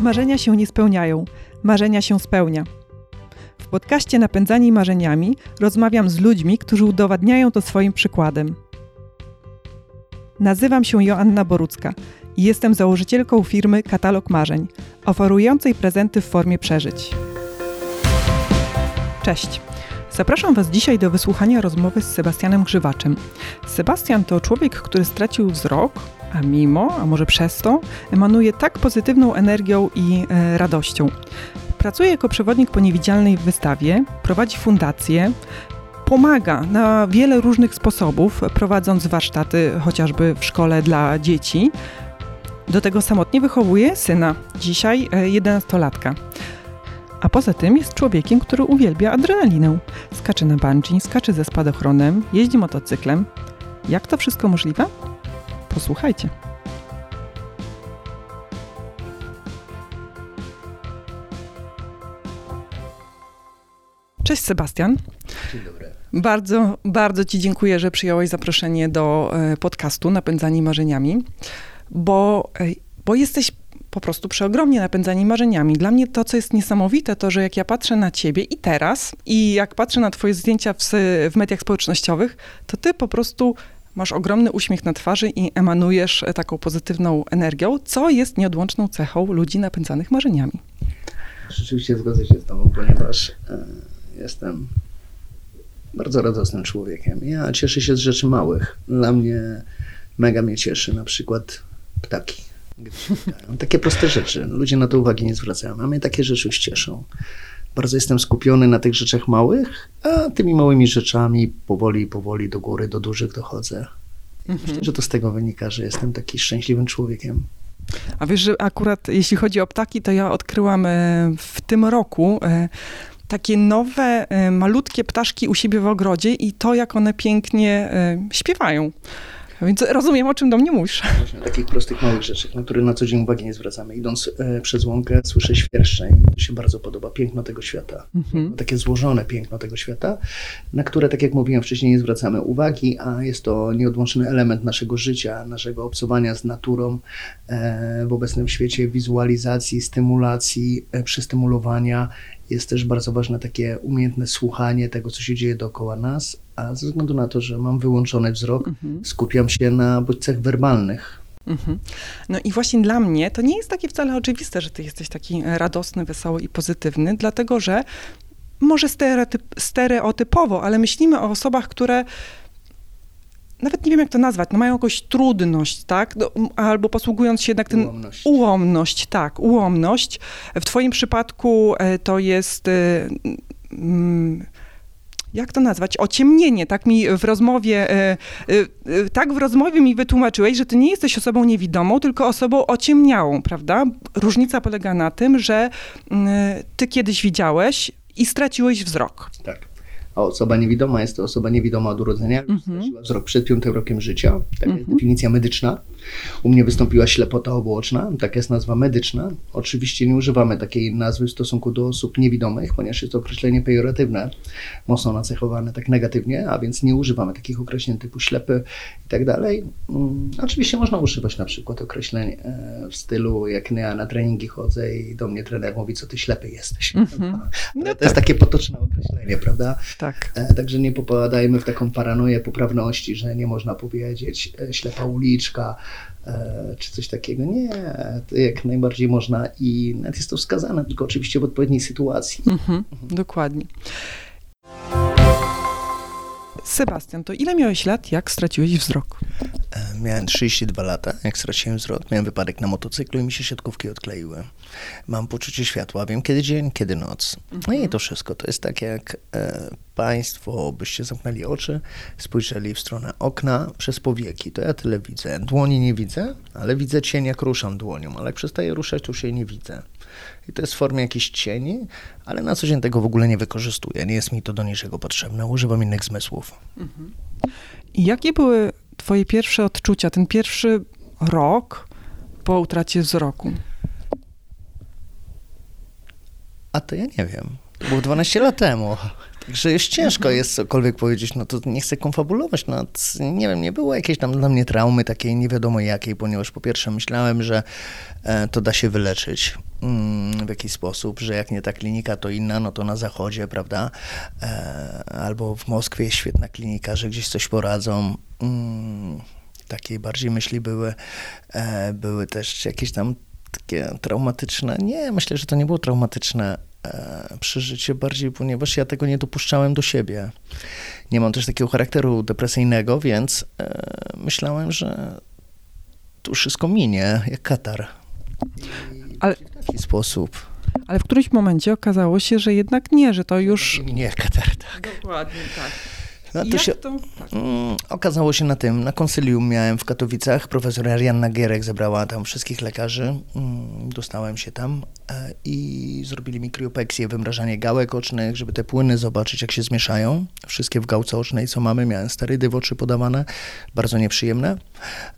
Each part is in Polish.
Marzenia się nie spełniają, marzenia się spełnia. W podcaście Napędzani Marzeniami rozmawiam z ludźmi, którzy udowadniają to swoim przykładem. Nazywam się Joanna Borucka i jestem założycielką firmy Katalog Marzeń, oferującej prezenty w formie przeżyć. Cześć! Zapraszam Was dzisiaj do wysłuchania rozmowy z Sebastianem Grzywaczem. Sebastian to człowiek, który stracił wzrok, a mimo, a może przez to, emanuje tak pozytywną energią i e, radością. Pracuje jako przewodnik po niewidzialnej wystawie, prowadzi fundację, pomaga na wiele różnych sposobów, prowadząc warsztaty chociażby w szkole dla dzieci. Do tego samotnie wychowuje syna, dzisiaj 11-latka. A poza tym jest człowiekiem, który uwielbia adrenalinę. Skacze na bungee, skacze ze spadochronem, jeździ motocyklem. Jak to wszystko możliwe? Posłuchajcie. Cześć Sebastian. Dzień dobry. Bardzo, bardzo Ci dziękuję, że przyjąłeś zaproszenie do e, podcastu Napędzani Marzeniami, bo, e, bo jesteś po prostu przeogromnie napędzani marzeniami. Dla mnie to, co jest niesamowite, to, że jak ja patrzę na ciebie i teraz, i jak patrzę na twoje zdjęcia w, w mediach społecznościowych, to ty po prostu masz ogromny uśmiech na twarzy i emanujesz e, taką pozytywną energią, co jest nieodłączną cechą ludzi napędzanych marzeniami. Rzeczywiście zgodzę się z tobą, ponieważ e, jestem bardzo radosnym człowiekiem. Ja cieszę się z rzeczy małych. Dla mnie mega mnie cieszy na przykład ptaki. Takie proste rzeczy. Ludzie na to uwagi nie zwracają, a mnie takie rzeczy już cieszą. Bardzo jestem skupiony na tych rzeczach małych, a tymi małymi rzeczami powoli, powoli do góry, do dużych dochodzę. Mhm. Myślę, że to z tego wynika, że jestem taki szczęśliwym człowiekiem. A wiesz, że akurat jeśli chodzi o ptaki, to ja odkryłam e, w tym roku e, takie nowe, e, malutkie ptaszki u siebie w ogrodzie i to, jak one pięknie śpiewają. Więc rozumiem, o czym do mnie mówisz. Właśnie, takich prostych, małych rzeczach, na które na co dzień uwagi nie zwracamy. Idąc e, przez łąkę, słyszę świerszczeń. Mi się bardzo podoba piękno tego świata. Mhm. Takie złożone piękno tego świata, na które, tak jak mówiłem wcześniej, nie zwracamy uwagi, a jest to nieodłączny element naszego życia, naszego obcowania z naturą e, w obecnym świecie, wizualizacji, stymulacji, e, przystymulowania jest też bardzo ważne takie umiejętne słuchanie tego, co się dzieje dookoła nas, a ze względu na to, że mam wyłączony wzrok, mhm. skupiam się na bodźcach werbalnych. Mhm. No i właśnie dla mnie to nie jest takie wcale oczywiste, że ty jesteś taki radosny, wesoły i pozytywny, dlatego że może stereotyp, stereotypowo, ale myślimy o osobach, które nawet nie wiem, jak to nazwać, no mają jakąś trudność, tak? No, albo posługując się jednak ten... Ułomność. Ułomność, tak, ułomność. W twoim przypadku e, to jest... E, mm, jak to nazwać, ociemnienie, tak mi w rozmowie, e, tak w rozmowie mi wytłumaczyłeś, że ty nie jesteś osobą niewidomą, tylko osobą ociemniałą, prawda? Różnica polega na tym, że mm, ty kiedyś widziałeś i straciłeś wzrok. Tak a osoba niewidoma jest to osoba niewidoma od urodzenia, mm wzrok przed piątym rokiem życia, taka jest mhm. definicja medyczna. U mnie wystąpiła ślepota obłoczna, taka jest nazwa medyczna. Oczywiście nie używamy takiej nazwy w stosunku do osób niewidomych, ponieważ jest to określenie pejoratywne, mocno nacechowane tak negatywnie, a więc nie używamy takich określeń typu ślepy i tak dalej. Mm, oczywiście można używać na przykład określeń e, w stylu, jak ja na treningi chodzę i do mnie trener mówi, co ty ślepy jesteś. Mm -hmm. No to tak. jest takie potoczne określenie, prawda? Tak. E, także nie popadajmy w taką paranoję poprawności, że nie można powiedzieć e, ślepa uliczka, E, czy coś takiego. Nie, jak najbardziej można i nawet jest to wskazane, tylko oczywiście w odpowiedniej sytuacji. Mhm, mhm. Dokładnie. Sebastian, to ile miałeś lat, jak straciłeś wzrok? Miałem 32 lata, jak straciłem wzrok. Miałem wypadek na motocyklu i mi się siatkówki odkleiły. Mam poczucie światła, wiem kiedy dzień, kiedy noc. No i mhm. to wszystko. To jest tak jak e, Państwo byście zamknęli oczy, spojrzeli w stronę okna przez powieki. To ja tyle widzę. Dłoni nie widzę, ale widzę cień, jak ruszam dłonią, ale jak przestaję ruszać, to już jej nie widzę. I to jest w formie jakiejś cieni, ale na co dzień tego w ogóle nie wykorzystuję. Nie jest mi to do niczego potrzebne. Używam innych zmysłów. Mhm. I jakie były Twoje pierwsze odczucia, ten pierwszy rok po utracie wzroku? A to ja nie wiem. To było 12 lat temu. że jest ciężko jest cokolwiek powiedzieć, no to nie chcę konfabulować, no nie wiem, nie było jakiejś tam dla mnie traumy takiej nie wiadomo jakiej, ponieważ po pierwsze myślałem, że e, to da się wyleczyć mm, w jakiś sposób, że jak nie ta klinika, to inna, no to na zachodzie, prawda, e, albo w Moskwie jest świetna klinika, że gdzieś coś poradzą. Mm, takie bardziej myśli były, e, były też jakieś tam takie traumatyczne. Nie, myślę, że to nie było traumatyczne e, przeżycie bardziej, ponieważ ja tego nie dopuszczałem do siebie. Nie mam też takiego charakteru depresyjnego, więc e, myślałem, że to wszystko minie, jak katar. Ale... W taki sposób. Ale w którymś momencie okazało się, że jednak nie, że to już... Nie, katar, tak. Dokładnie, tak. No, to się, to? Tak. Mm, okazało się na tym, na konsylium miałem w Katowicach, profesor Arianna Gierek zebrała tam wszystkich lekarzy, mm, dostałem się tam e, i zrobili mi kriopeksję, wymrażanie gałek ocznych, żeby te płyny zobaczyć, jak się zmieszają. Wszystkie w gałce ocznej, co mamy, miałem sterydy w oczy podawane, bardzo nieprzyjemne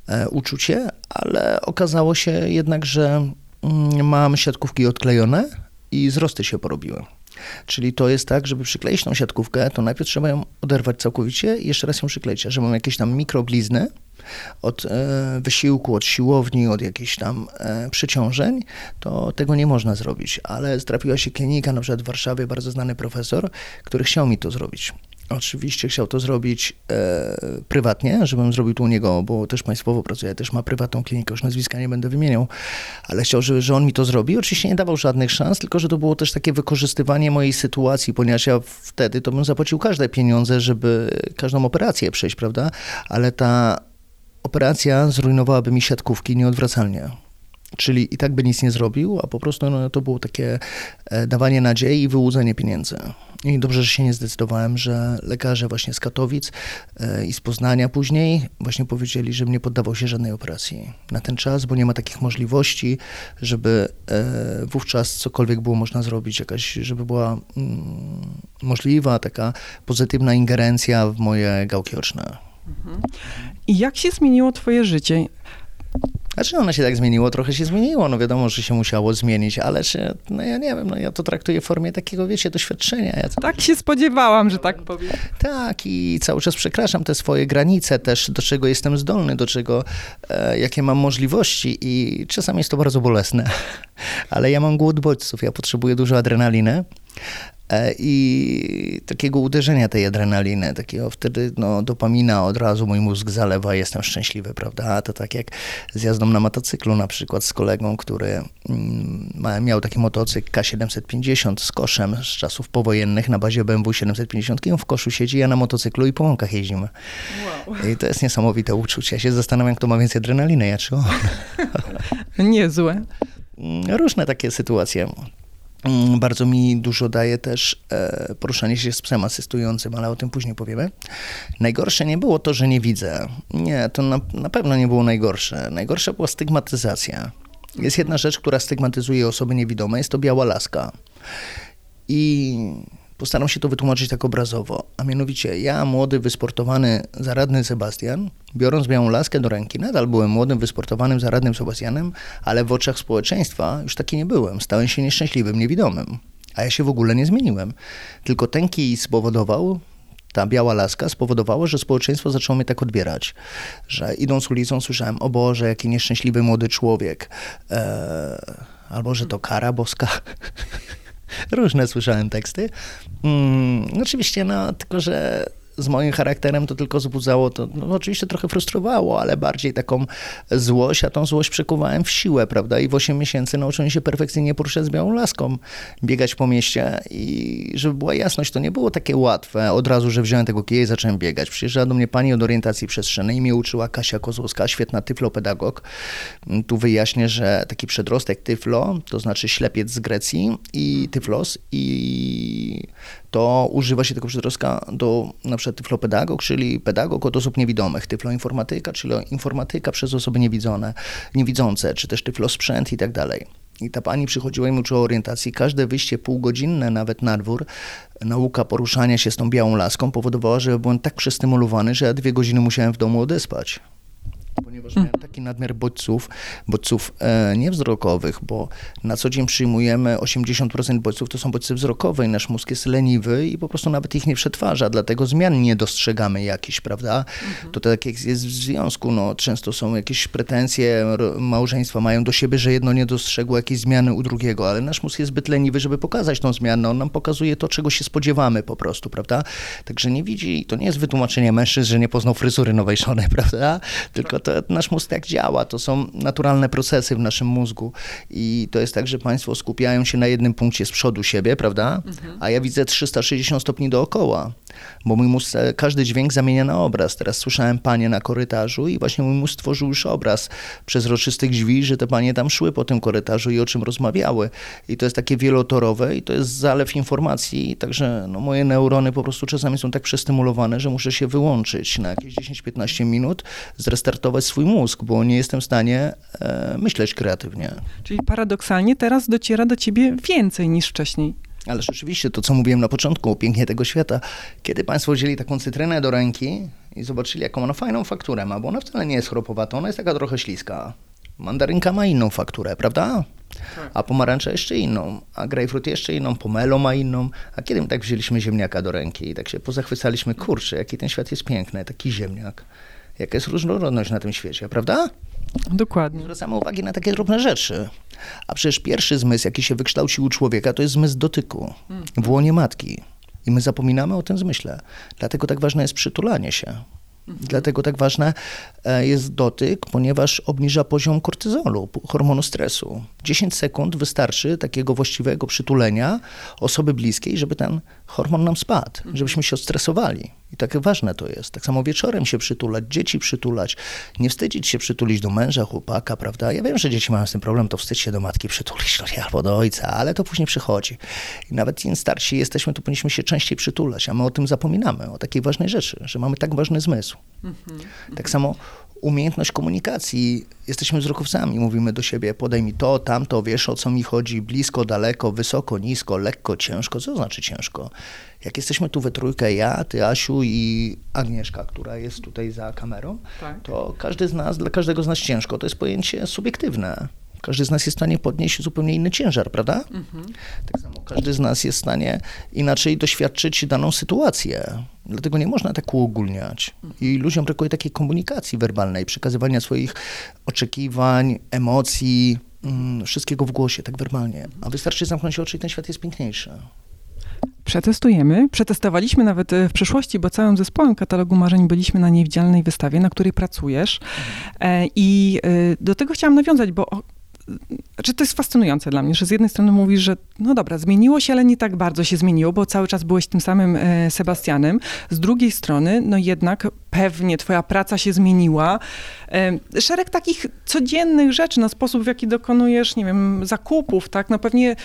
e, uczucie, ale okazało się jednak, że mm, mam siatkówki odklejone i zrosty się porobiły. Czyli to jest tak, żeby przykleić tą siatkówkę, to najpierw trzeba ją oderwać całkowicie i jeszcze raz ją przykleić. A że mam jakieś tam mikroblizny od e, wysiłku, od siłowni, od jakichś tam e, przeciążeń, to tego nie można zrobić. Ale trafiła się klinika, na przykład w Warszawie, bardzo znany profesor, który chciał mi to zrobić. Oczywiście chciał to zrobić e, prywatnie, żebym zrobił tu u niego, bo też państwowo pracuje, też ma prywatną klinikę, już nazwiska nie będę wymieniał, ale chciał, że, że on mi to zrobi. Oczywiście nie dawał żadnych szans, tylko że to było też takie wykorzystywanie mojej sytuacji, ponieważ ja wtedy to bym zapłacił każde pieniądze, żeby każdą operację przejść, prawda? Ale ta operacja zrujnowałaby mi siatkówki nieodwracalnie. Czyli i tak by nic nie zrobił, a po prostu no, to było takie e, dawanie nadziei i wyłudzenie pieniędzy. I dobrze, że się nie zdecydowałem, że lekarze właśnie z Katowic e, i z Poznania później właśnie powiedzieli, że nie poddawał się żadnej operacji na ten czas, bo nie ma takich możliwości, żeby e, wówczas cokolwiek było można zrobić, jakaś, żeby była mm, możliwa taka pozytywna ingerencja w moje gałki oczne. Mhm. I jak się zmieniło twoje życie? Znaczy ono się tak zmieniło, trochę się zmieniło, no wiadomo, że się musiało zmienić, ale czy, no ja nie wiem, no ja to traktuję w formie takiego, wiecie, doświadczenia. Ja tak się spodziewałam, że tak powiem. Tak i cały czas przekraczam te swoje granice też, do czego jestem zdolny, do czego, e, jakie mam możliwości i czasami jest to bardzo bolesne, ale ja mam głód bodźców, ja potrzebuję dużo adrenaliny, i takiego uderzenia tej adrenaliny, takiego wtedy no, dopamina od razu mój mózg zalewa, jestem szczęśliwy, prawda? To tak jak z jazdą na motocyklu na przykład z kolegą, który mm, miał taki motocykl K750 z koszem z czasów powojennych na bazie BMW 750 i on w koszu siedzi, ja na motocyklu i po łąkach jeździmy. Wow. I to jest niesamowite uczucie. Ja się zastanawiam, kto ma więcej adrenaliny, ja czy on. Niezłe. Różne takie sytuacje. Mm, bardzo mi dużo daje też e, poruszanie się z psem asystującym, ale o tym później powiemy. Najgorsze nie było to, że nie widzę. Nie, to na, na pewno nie było najgorsze. Najgorsza była stygmatyzacja. Jest jedna rzecz, która stygmatyzuje osoby niewidome, jest to biała laska. I Postaram się to wytłumaczyć tak obrazowo. A mianowicie, ja, młody, wysportowany, zaradny Sebastian, biorąc białą laskę do ręki, nadal byłem młodym, wysportowanym, zaradnym Sebastianem, ale w oczach społeczeństwa już taki nie byłem. Stałem się nieszczęśliwym, niewidomym. A ja się w ogóle nie zmieniłem. Tylko ten kij spowodował, ta biała laska spowodowało, że społeczeństwo zaczęło mnie tak odbierać, że idąc ulicą słyszałem, o Boże, jaki nieszczęśliwy młody człowiek, eee, albo że to kara boska. Różne słyszałem teksty. Mm, oczywiście, no, tylko że z moim charakterem to tylko wzbudzało, to no, oczywiście trochę frustrowało, ale bardziej taką złość, a tą złość przekuwałem w siłę, prawda? I w 8 miesięcy nauczyłem się perfekcyjnie poruszać z białą laską, biegać po mieście i żeby była jasność, to nie było takie łatwe od razu, że wziąłem tego kija i zacząłem biegać. Przyjeżdżała do mnie pani od orientacji przestrzennej i mnie uczyła Kasia Kozłowska, świetna tyflopedagog. Tu wyjaśnię, że taki przedrostek tyflo, to znaczy ślepiec z Grecji i tyflos i to używa się tego przedrostka do na przykład tyflopedagog, czyli pedagog od osób niewidomych, tyfloinformatyka, czyli informatyka przez osoby niewidzone, niewidzące, czy też tyflosprzęt i tak dalej. I ta pani przychodziła i uczyła orientacji. Każde wyjście półgodzinne nawet na dwór, nauka poruszania się z tą białą laską powodowała, że byłem tak przestymulowany, że ja dwie godziny musiałem w domu odespać. Ponieważ miałem taki nadmiar bodźców, bodźców e, niewzrokowych, bo na co dzień przyjmujemy 80% bodźców to są bodźce wzrokowe i nasz mózg jest leniwy i po prostu nawet ich nie przetwarza, dlatego zmian nie dostrzegamy jakichś, prawda? Mhm. To tak jak jest w związku, no często są jakieś pretensje, małżeństwa mają do siebie, że jedno nie dostrzegło jakiejś zmiany u drugiego, ale nasz mózg jest zbyt leniwy, żeby pokazać tą zmianę. On nam pokazuje to, czego się spodziewamy po prostu, prawda? Także nie widzi, to nie jest wytłumaczenie mężczyzn, że nie poznał fryzury nowej żony, prawda? Tylko to nasz mózg tak działa, to są naturalne procesy w naszym mózgu i to jest tak, że państwo skupiają się na jednym punkcie z przodu siebie, prawda? Mhm. A ja widzę 360 stopni dookoła, bo mój mózg e, każdy dźwięk zamienia na obraz. Teraz słyszałem panie na korytarzu i właśnie mój mózg stworzył już obraz przezroczystych drzwi, że te panie tam szły po tym korytarzu i o czym rozmawiały. I to jest takie wielotorowe i to jest zalew informacji, także no, moje neurony po prostu czasami są tak przestymulowane, że muszę się wyłączyć na jakieś 10-15 minut, zrestartować swój mózg, bo nie jestem w stanie e, myśleć kreatywnie. Czyli paradoksalnie teraz dociera do ciebie więcej niż wcześniej. Ale rzeczywiście, to co mówiłem na początku, pięknie tego świata, kiedy Państwo wzięli taką cytrynę do ręki i zobaczyli, jaką ona fajną fakturę ma, bo ona wcale nie jest chropowata, ona jest taka trochę śliska. Mandarynka ma inną fakturę, prawda? Tak. A pomarańcza jeszcze inną, a grejpfrut jeszcze inną, pomelo ma inną. A kiedy my tak wzięliśmy ziemniaka do ręki i tak się pozachwycaliśmy, kurczę, jaki ten świat jest piękny, taki ziemniak. Jaka jest różnorodność na tym świecie, prawda? Dokładnie. Zwracamy uwagi na takie drobne rzeczy. A przecież pierwszy zmysł, jaki się wykształcił u człowieka, to jest zmysł dotyku w łonie matki. I my zapominamy o tym zmyśle. Dlatego tak ważne jest przytulanie się. Mhm. Dlatego tak ważne e, jest dotyk, ponieważ obniża poziom kortyzolu, hormonu stresu. 10 sekund wystarczy takiego właściwego przytulenia osoby bliskiej, żeby ten hormon nam spadł, żebyśmy się odstresowali. I tak ważne to jest. Tak samo wieczorem się przytulać, dzieci przytulać, nie wstydzić się przytulić do męża, chłopaka, prawda? Ja wiem, że dzieci mają z tym problem, to wstydź się do matki przytulić, no, albo do ojca, ale to później przychodzi. I nawet im starsi jesteśmy, to powinniśmy się częściej przytulać, a my o tym zapominamy, o takiej ważnej rzeczy, że mamy tak ważny zmysł. Mhm. Tak samo umiejętność komunikacji. Jesteśmy wzrokowcami, mówimy do siebie, podaj mi to, tamto, wiesz o co mi chodzi, blisko, daleko, wysoko, nisko, lekko, ciężko. Co znaczy ciężko? Jak jesteśmy tu we trójkę, ja, ty, Asiu i Agnieszka, która jest tutaj za kamerą, tak. to każdy z nas, dla każdego z nas ciężko. To jest pojęcie subiektywne. Każdy z nas jest w stanie podnieść zupełnie inny ciężar, prawda? Mhm. Tak samo każdy z nas jest w stanie inaczej doświadczyć daną sytuację. Dlatego nie można tak uogólniać. I ludziom brakuje takiej komunikacji werbalnej, przekazywania swoich oczekiwań, emocji, mm, wszystkiego w głosie, tak werbalnie. A wystarczy zamknąć oczy i ten świat jest piękniejszy. Przetestujemy. Przetestowaliśmy nawet e, w przeszłości, bo całym zespołem katalogu marzeń byliśmy na niewidzialnej wystawie, na której pracujesz. Mhm. I e, do tego chciałam nawiązać, bo znaczy to jest fascynujące dla mnie, że z jednej strony mówisz, że no dobra, zmieniło się, ale nie tak bardzo się zmieniło, bo cały czas byłeś tym samym e, Sebastianem. Z drugiej strony, no jednak pewnie twoja praca się zmieniła. Szereg takich codziennych rzeczy, no sposób w jaki dokonujesz, nie wiem, zakupów, tak, no pewnie,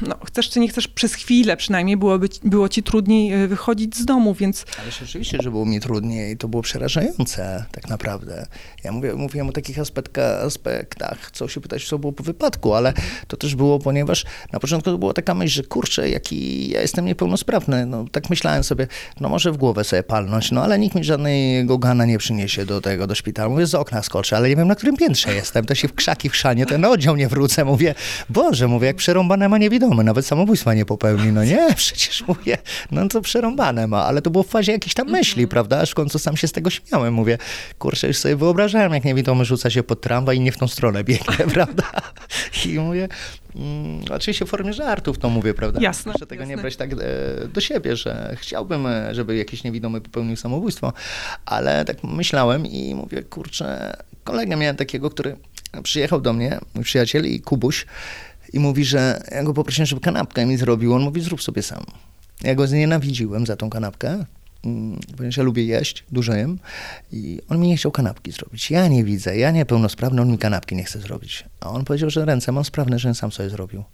no chcesz czy nie chcesz, przez chwilę przynajmniej byłoby, było ci trudniej e, wychodzić z domu, więc... Ale rzeczywiście, że było mi trudniej, to było przerażające tak naprawdę. Ja mówię, mówiłem o takich aspektach, aspektach co się pytać, co było po wypadku, ale to też było, ponieważ na początku to była taka myśl, że kurczę, jaki ja jestem niepełnosprawny. No tak myślałem sobie, no może w głowę sobie palnąć, no ale nikt mi żadnego gana nie przyniesie do tego, do szpitala. Mówię, z okna skoczę, ale nie wiem, na którym piętrze jestem. To się w krzaki chrzanie, ten oddział nie wrócę. Mówię, Boże, mówię, jak przerąbane ma niewidomy, nawet samobójstwa nie popełni. No nie, przecież mówię, no to przerąbane ma, ale to było w fazie jakiejś tam myśli, mm -hmm. prawda? Aż w końcu sam się z tego śmiałem. Mówię, kurczę, już sobie wyobrażałem, jak niewidomy rzuca się pod tramwaj i nie w tą stronę biegnie, prawda? I mówię, mm, oczywiście w formie żartów to mówię, prawda? Jasne. Proszę tego jasne. nie brać tak e, do siebie, że chciałbym, e, żeby jakiś niewidomy popełnił samobójstwo, ale tak myślałem i mówię, kurczę, kolegę miałem takiego, który przyjechał do mnie, mój przyjaciel i Kubuś, i mówi, że ja go poprosiłem, żeby kanapkę mi zrobił. On mówi, zrób sobie sam. Ja go znienawidziłem za tą kanapkę, ponieważ ja lubię jeść, dużo jem i on mi nie chciał kanapki zrobić. Ja nie widzę, ja niepełnosprawny, on mi kanapki nie chce zrobić. A on powiedział, że ręce mam sprawne, że sam sobie zrobił.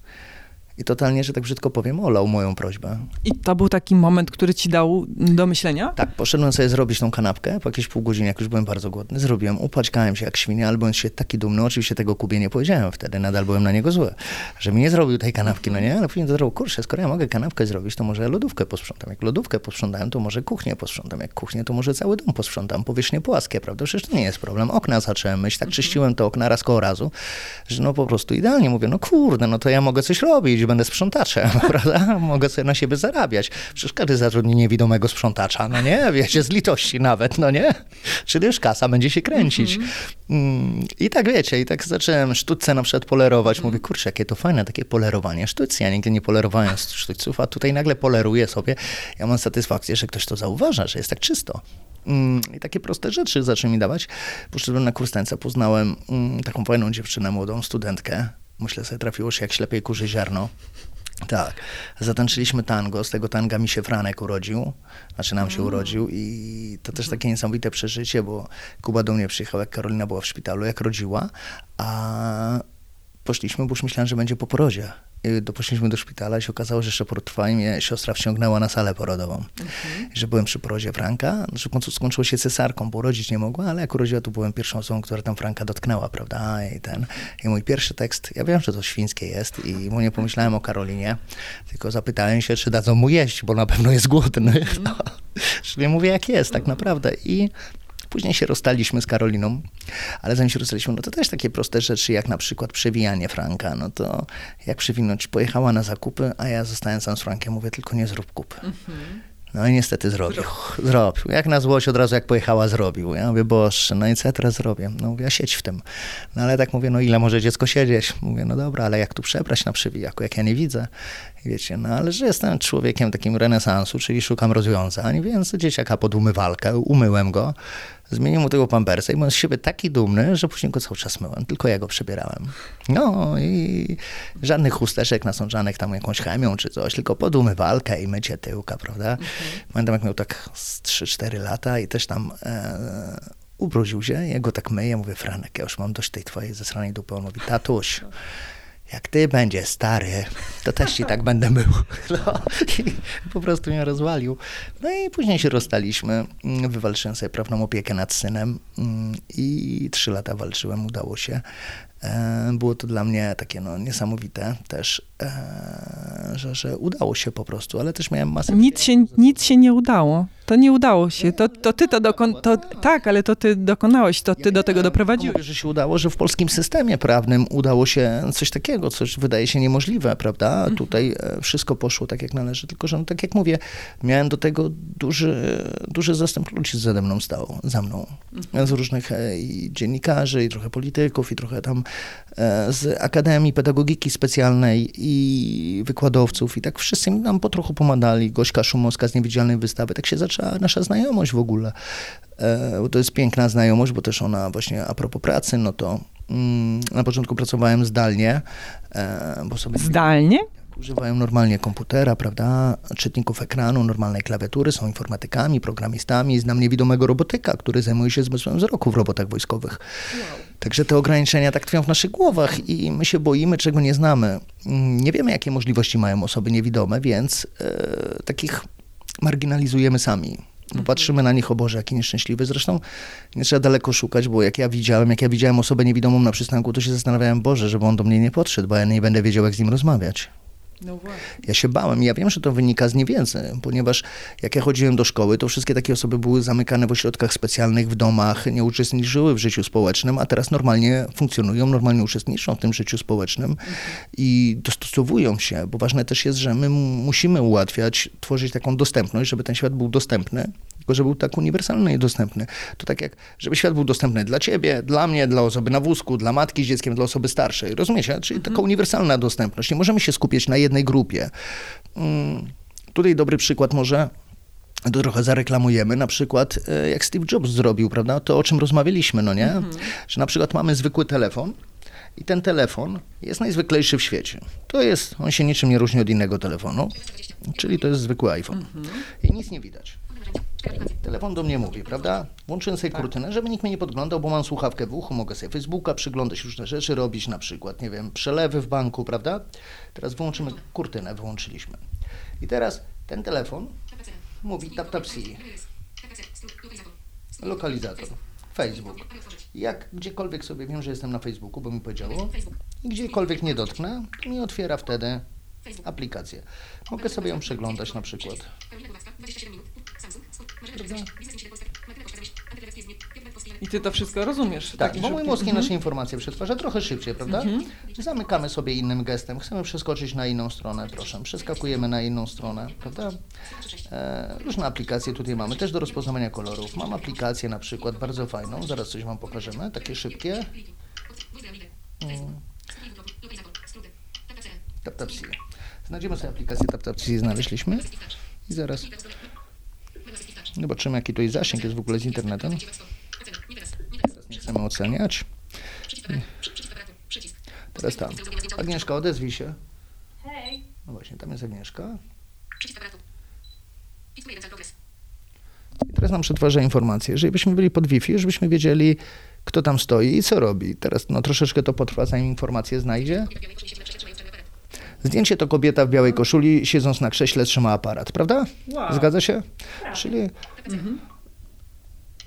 I totalnie, że tak brzydko powiem, olał moją prośbę. I to był taki moment, który ci dał do myślenia? Tak, poszedłem sobie zrobić tą kanapkę, po jakieś pół godziny, jak już byłem bardzo głodny, zrobiłem, upaćkałem się jak świnia, ale byłem się taki dumny, oczywiście tego Kubie nie powiedziałem wtedy, nadal byłem na niego zły, że mi nie zrobił tej kanapki, no nie, ale później to zrobił, kurczę, skoro ja mogę kanapkę zrobić, to może lodówkę posprzątam, jak lodówkę posprzątałem, to może kuchnię posprzątam, jak kuchnię, to może cały dom posprzątam, powierzchnie płaskie, prawda, przecież to nie jest problem, okna zacząłem myć, tak czyściłem to okna raz koło razu, że no po prostu idealnie, mówię, no kurde, no to ja mogę coś robić, będę sprzątaczem, prawda? Mogę sobie na siebie zarabiać. Przecież każdy zatrudni niewidomego sprzątacza, no nie? Wiecie, z litości nawet, no nie? Czyli już kasa będzie się kręcić. Mm, I tak wiecie, i tak zacząłem sztućce na przykład polerować. Mówię, kurczę, jakie to fajne, takie polerowanie sztućcy. Ja nigdy nie polerowałem sztućców, a tutaj nagle poleruję sobie. Ja mam satysfakcję, że ktoś to zauważa, że jest tak czysto. Mm, I takie proste rzeczy zaczęły mi dawać. Poszedłem na kurs tańca, poznałem mm, taką fajną dziewczynę, młodą studentkę. Myślę sobie, trafiło się jak ślepej kurzy ziarno. Tak. Zatańczyliśmy tango. Z tego tanga mi się Franek urodził. Znaczy nam się mm. urodził i to też takie niesamowite przeżycie, bo Kuba do mnie przyjechał, jak Karolina była w szpitalu, jak rodziła, a poszliśmy, bo już myślałem, że będzie po porodzie. I poszliśmy do szpitala i się okazało, że jeszcze poród trwa i mnie siostra wciągnęła na salę porodową. Mhm. Że byłem przy porodzie Franka, że w końcu skończyło się cesarką, bo urodzić nie mogła, ale jak urodziła, to byłem pierwszą osobą, która tam Franka dotknęła, prawda? I ten, i mój pierwszy tekst, ja wiem, że to świńskie jest i mu nie pomyślałem o Karolinie, tylko zapytałem się, czy dadzą mu jeść, bo na pewno jest głodny. Mhm. No. Czyli mówię, jak jest, tak naprawdę. I Później się rozstaliśmy z Karoliną, ale zanim się rozstaliśmy, no to też takie proste rzeczy, jak na przykład przewijanie Franka. No to jak przewinąć, pojechała na zakupy, a ja zostałem sam z Frankiem, mówię, tylko nie zrób kupy. Mhm. No i niestety zrobił. Zrobił. Jak na złość od razu jak pojechała, zrobił. Ja mówię, boże, no i co ja teraz zrobię? No mówię, ja siedź w tym. No ale tak mówię, no ile może dziecko siedzieć? Mówię, no dobra, ale jak tu przebrać na przywijaku, jak ja nie widzę? Wiecie, no ale że jestem człowiekiem takim renesansu, czyli szukam rozwiązań, więc dzieciaka pod umywalkę, umyłem go, zmieniłem mu tego pampersa i byłem z siebie taki dumny, że później go cały czas myłem, tylko ja go przebierałem. No i żadnych chusteczek nasączanych tam jakąś chemią czy coś, tylko pod umywalkę i mycie tyłka, prawda? Mhm. Pamiętam jak miał tak z 3-4 lata i też tam... E, ubrudził się, ja go tak myję, mówię, Franek, ja już mam dość tej twojej zesranej dupy. On mówi, tatuś, jak ty będziesz stary, to też ci tak będę był. No, po prostu mnie rozwalił. No i później się rozstaliśmy. Wywalczyłem sobie prawną opiekę nad synem mm, i trzy lata walczyłem, udało się. E, było to dla mnie takie no, niesamowite też, e, że, że udało się po prostu, ale też miałem masę... Nic się, nic się nie udało. To nie udało się. To, to ty to dokonałeś. Tak, ale to ty dokonałeś, to ty do tego doprowadziłeś. Mówię, że się udało, że w polskim systemie prawnym udało się coś takiego, coś wydaje się niemożliwe, prawda? Mhm. Tutaj e, wszystko poszło tak, jak należy, tylko że, no, tak jak mówię, miałem do tego duży, duży zastęp ludzi ze mną stał, za mną. Mhm. Z różnych i dziennikarzy, i trochę polityków, i trochę tam E, z Akademii Pedagogiki Specjalnej i wykładowców i tak wszyscy nam po trochu pomagali. Gośka Szumowska z Niewidzialnej Wystawy, tak się zaczęła nasza znajomość w ogóle. E, to jest piękna znajomość, bo też ona właśnie a propos pracy, no to mm, na początku pracowałem zdalnie. E, bo sobie zdalnie? Używają normalnie komputera, prawda, czytników ekranu, normalnej klawiatury, są informatykami, programistami. Znam niewidomego robotyka, który zajmuje się zmysłem wzroku w robotach wojskowych. Wow. Także te ograniczenia tak tkwią w naszych głowach i my się boimy, czego nie znamy. Nie wiemy, jakie możliwości mają osoby niewidome, więc e, takich marginalizujemy sami. Bo patrzymy na nich, o Boże, jaki nieszczęśliwy. Zresztą nie trzeba daleko szukać, bo jak ja widziałem, jak ja widziałem osobę niewidomą na przystanku, to się zastanawiałem, Boże, żeby on do mnie nie podszedł, bo ja nie będę wiedział, jak z nim rozmawiać. No ja się bałem. Ja wiem, że to wynika z niewiedzy, ponieważ jak ja chodziłem do szkoły, to wszystkie takie osoby były zamykane w ośrodkach specjalnych, w domach, nie uczestniczyły w życiu społecznym, a teraz normalnie funkcjonują, normalnie uczestniczą w tym życiu społecznym mhm. i dostosowują się, bo ważne też jest, że my musimy ułatwiać, tworzyć taką dostępność, żeby ten świat był dostępny tylko żeby był tak uniwersalny i dostępny. To tak jak, żeby świat był dostępny dla ciebie, dla mnie, dla osoby na wózku, dla matki z dzieckiem, dla osoby starszej. Rozumiecie? Czyli mhm. taka uniwersalna dostępność. Nie możemy się skupiać na jednej grupie. Hmm. Tutaj dobry przykład może to trochę zareklamujemy, na przykład e, jak Steve Jobs zrobił, prawda, to o czym rozmawialiśmy, no nie? Mhm. Że na przykład mamy zwykły telefon i ten telefon jest najzwyklejszy w świecie. To jest, on się niczym nie różni od innego telefonu, czyli to jest zwykły iPhone. Mhm. I nic nie widać. telefon do mnie mówi, prawda? Włączyłem sobie Tak. kurtynę, żeby nikt mnie nie podglądał, bo mam słuchawkę w uchu, mogę sobie Facebooka przyglądać, różne rzeczy robić, na przykład, nie wiem, przelewy w banku, prawda? Teraz wyłączymy kurtynę, wyłączyliśmy. I teraz ten telefon mówi tap tap si, lokalizator, Facebook. Jak gdziekolwiek sobie wiem, że jestem na Facebooku, bo mi powiedziało, i gdziekolwiek nie dotknę, to mi otwiera wtedy aplikację. Mogę sobie ją przeglądać na przykład. I ty to wszystko rozumiesz. Tak, bo mój mózg Mhm. nasze informacje przetwarza trochę szybciej, prawda? Zamykamy sobie innym gestem, chcemy przeskoczyć na inną stronę, proszę, przeskakujemy na inną stronę, prawda? E, różne aplikacje tutaj mamy, też do rozpoznawania kolorów. Mam aplikację na przykład bardzo fajną, zaraz coś Wam pokażemy, takie szybkie. Mm. TapTapSee. Znajdziemy sobie aplikację TapTapSee, znaleźliśmy i zaraz zobaczymy jaki to jest zasięg jest w ogóle z internetem. Chcemy oceniać. Teraz tam. Agnieszka, odezwij się. Hej. No właśnie, tam jest Agnieszka. I teraz nam przetwarza informacje. Jeżeli byśmy byli pod Wi-Fi, żebyśmy wiedzieli, kto tam stoi i co robi. Teraz no, troszeczkę to potrwa, zanim informację znajdzie. Zdjęcie to kobieta w białej koszuli, siedząc na krześle, trzyma aparat, prawda? Wow. Zgadza się? Czyli...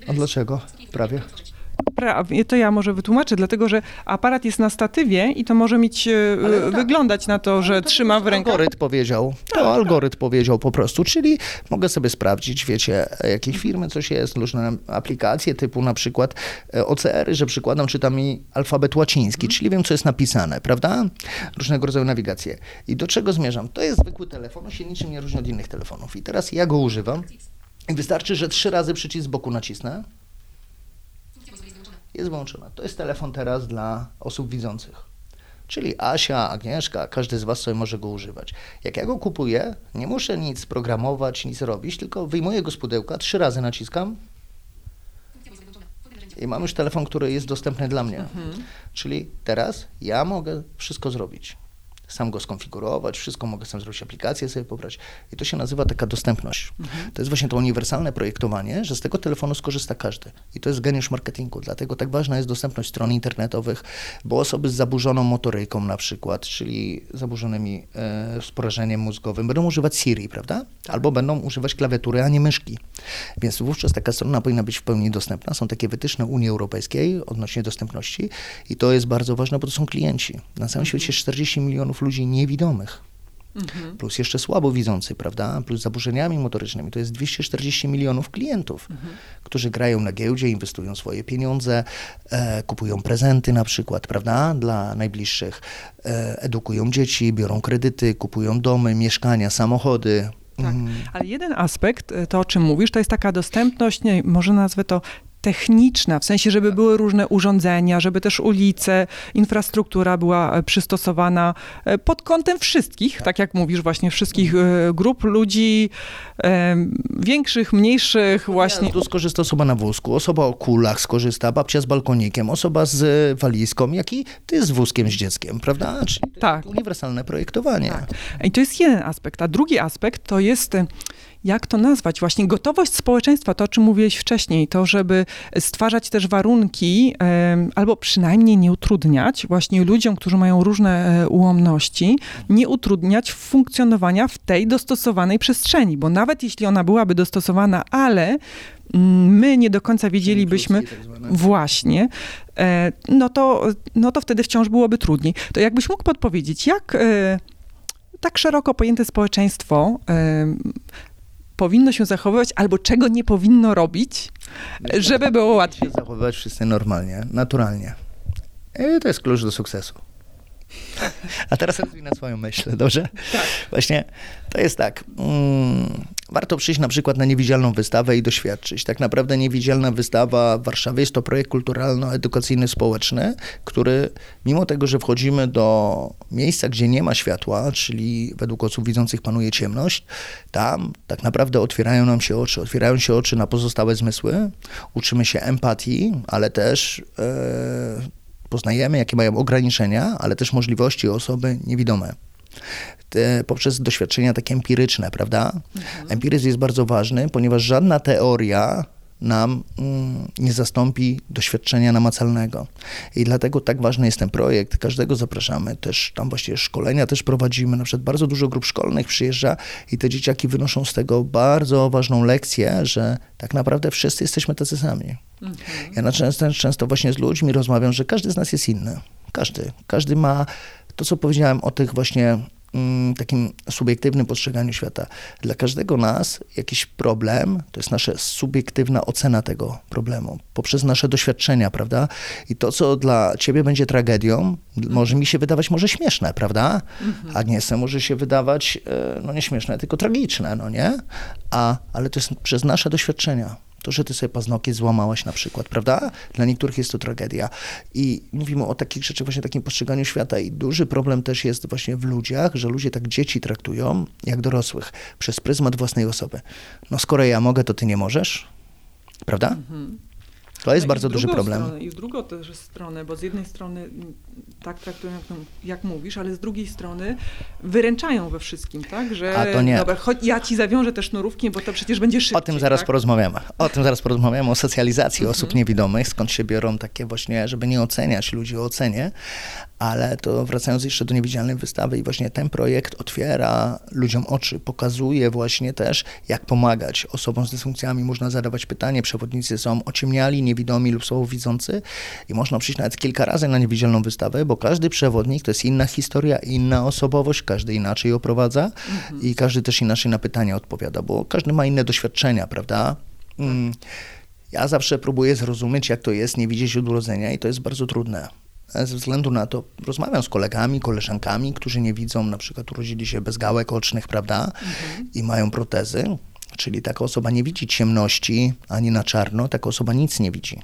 A dlaczego? Prawie. Prawie, to ja może wytłumaczę, dlatego że aparat jest na statywie i to może mieć, e, Ale tak. wyglądać na to, że trzyma w ręku. Algorytm powiedział. To algorytm powiedział po prostu, czyli mogę sobie sprawdzić, wiecie, jakich firmy coś jest, różne aplikacje typu na przykład e, OCR-y, że przykładam, czyta mi alfabet łaciński, czyli wiem, co jest napisane, prawda? Różnego rodzaju nawigacje. I do czego zmierzam? To jest zwykły telefon, on się niczym nie różni od innych telefonów. I teraz ja go używam i wystarczy, że trzy razy przycisk z boku nacisnę, jest włączona. To jest telefon teraz dla osób widzących. Czyli Asia, Agnieszka, każdy z Was sobie może go używać. Jak ja go kupuję, nie muszę nic programować, nic robić, tylko wyjmuję go z pudełka, trzy razy naciskam i mam już telefon, który jest dostępny dla mnie. Mhm. Czyli teraz ja mogę wszystko zrobić. Sam go skonfigurować, wszystko mogę sam zrobić, aplikację sobie pobrać. I to się nazywa taka dostępność. To jest właśnie to uniwersalne projektowanie, że z tego telefonu skorzysta każdy. I to jest geniusz marketingu. Dlatego tak ważna jest dostępność stron internetowych, bo osoby z zaburzoną motoryką na przykład, czyli zaburzonymi e, z porażeniem mózgowym, będą używać Siri, prawda? Albo będą używać klawiatury, a nie myszki. Więc wówczas taka strona powinna być w pełni dostępna. Są takie wytyczne Unii Europejskiej odnośnie dostępności i to jest bardzo ważne, bo to są klienci. Na całym świecie jest 40 milionów ludzi niewidomych. Plus jeszcze słabo widzący, prawda? Plus zaburzeniami motorycznymi. To jest 240 milionów klientów, którzy grają na giełdzie, inwestują swoje pieniądze, e, kupują prezenty na przykład, prawda? Dla najbliższych, e, edukują dzieci, biorą kredyty, kupują domy, mieszkania, samochody. Tak. Mm. Ale jeden aspekt, e, to o czym mówisz, to jest taka dostępność, nie, może nazwę to techniczna, w sensie, żeby były różne urządzenia, żeby też ulice, infrastruktura była e, przystosowana e, pod kątem wszystkich, tak jak mówisz, właśnie wszystkich e, grup ludzi, większych, mniejszych, właśnie. Tu skorzysta osoba na wózku, osoba o kulach skorzysta, babcia z balkonikiem, osoba z walizką, jak i ty z wózkiem z dzieckiem, prawda? Czyli Tak. uniwersalne projektowanie. I to jest jeden aspekt. A drugi aspekt to jest, jak to nazwać, właśnie gotowość społeczeństwa, to o czym mówiłeś wcześniej, to żeby stwarzać też warunki, albo przynajmniej nie utrudniać właśnie ludziom, którzy mają różne e, ułomności, nie utrudniać funkcjonowania w tej dostosowanej przestrzeni, bo nawet jeśli ona byłaby dostosowana, ale mm, my nie do końca wiedzielibyśmy, tak. Właśnie, e, no to, no to wtedy wciąż byłoby trudniej. To jakbyś mógł podpowiedzieć, jak e, tak szeroko pojęte społeczeństwo powinno się zachowywać, albo czego nie powinno robić, żeby było łatwiej? zachowywać wszyscy normalnie, naturalnie. I to jest klucz do sukcesu. A teraz rozwinę swoją myśl, dobrze? Właśnie to jest tak. Mm, warto przyjść na przykład na niewidzialną wystawę i doświadczyć. Tak naprawdę niewidzialna wystawa w Warszawie jest to projekt kulturalno-edukacyjny społeczny, który mimo tego, że wchodzimy do miejsca, gdzie nie ma światła, czyli według osób widzących panuje ciemność, tam tak naprawdę otwierają nam się oczy, otwierają się oczy na pozostałe zmysły, uczymy się empatii, ale też e, poznajemy, jakie mają ograniczenia, ale też możliwości osoby niewidome. te, poprzez doświadczenia takie empiryczne, prawda? Empiryzm jest bardzo ważny, ponieważ żadna teoria nam mm, nie zastąpi doświadczenia namacalnego. I dlatego tak ważny jest ten projekt. Każdego zapraszamy. Też tam właściwie szkolenia też prowadzimy. Na przykład bardzo dużo grup szkolnych przyjeżdża i te dzieciaki wynoszą z tego bardzo ważną lekcję, że tak naprawdę wszyscy jesteśmy tacy sami. Ja na często, często właśnie z ludźmi rozmawiam, że każdy z nas jest inny. Każdy. Każdy ma to, co powiedziałem o tych właśnie takim subiektywnym postrzeganiu świata. Dla każdego nas jakiś problem to jest nasza subiektywna ocena tego problemu poprzez nasze doświadczenia, prawda? I to, co dla ciebie będzie tragedią, może mi się wydawać może śmieszne, prawda? A Agnieszce może się wydawać, e, no nie śmieszne, tylko tragiczne, no nie? A, ale to jest przez nasze doświadczenia. To, że ty sobie paznokieć złamałaś na przykład, prawda? Dla niektórych jest to tragedia. I mówimy o takich rzeczach, właśnie takim postrzeganiu świata. I duży problem też jest właśnie w ludziach, że ludzie tak dzieci traktują jak dorosłych, przez pryzmat własnej osoby. No skoro ja mogę, to ty nie możesz, prawda? To jest No bardzo duży problem. Stronę, I w drugą też stronę, bo z jednej strony tak traktują, jak, jak mówisz, ale z drugiej strony wyręczają we wszystkim, tak? Że A to nie. Dobra, chodź, ja ci zawiążę te sznurówki, bo to przecież będzie szybciej. O tym zaraz tak? porozmawiamy. O tym zaraz porozmawiamy, o socjalizacji Mhm. osób niewidomych, skąd się biorą takie właśnie, żeby nie oceniać ludzi o ocenie, ale to wracając jeszcze do niewidzialnej wystawy i właśnie ten projekt otwiera ludziom oczy, pokazuje właśnie też, jak pomagać osobom z dysfunkcjami. Można zadawać pytanie, przewodnicy są ociemniali, niewidomi lub słabowidzący i można przyjść nawet kilka razy na niewidzialną wystawę, bo każdy przewodnik to jest inna historia, inna osobowość, każdy inaczej oprowadza i każdy też inaczej na pytania odpowiada, bo każdy ma inne doświadczenia, prawda? Mm. Ja zawsze próbuję zrozumieć, jak to jest nie widzieć od urodzenia i to jest bardzo trudne. Ze względu na to rozmawiam z kolegami, koleżankami, którzy nie widzą, na przykład urodzili się bez gałek ocznych, prawda? I mają protezy. Czyli taka osoba nie widzi ciemności ani na czarno, taka osoba nic nie widzi.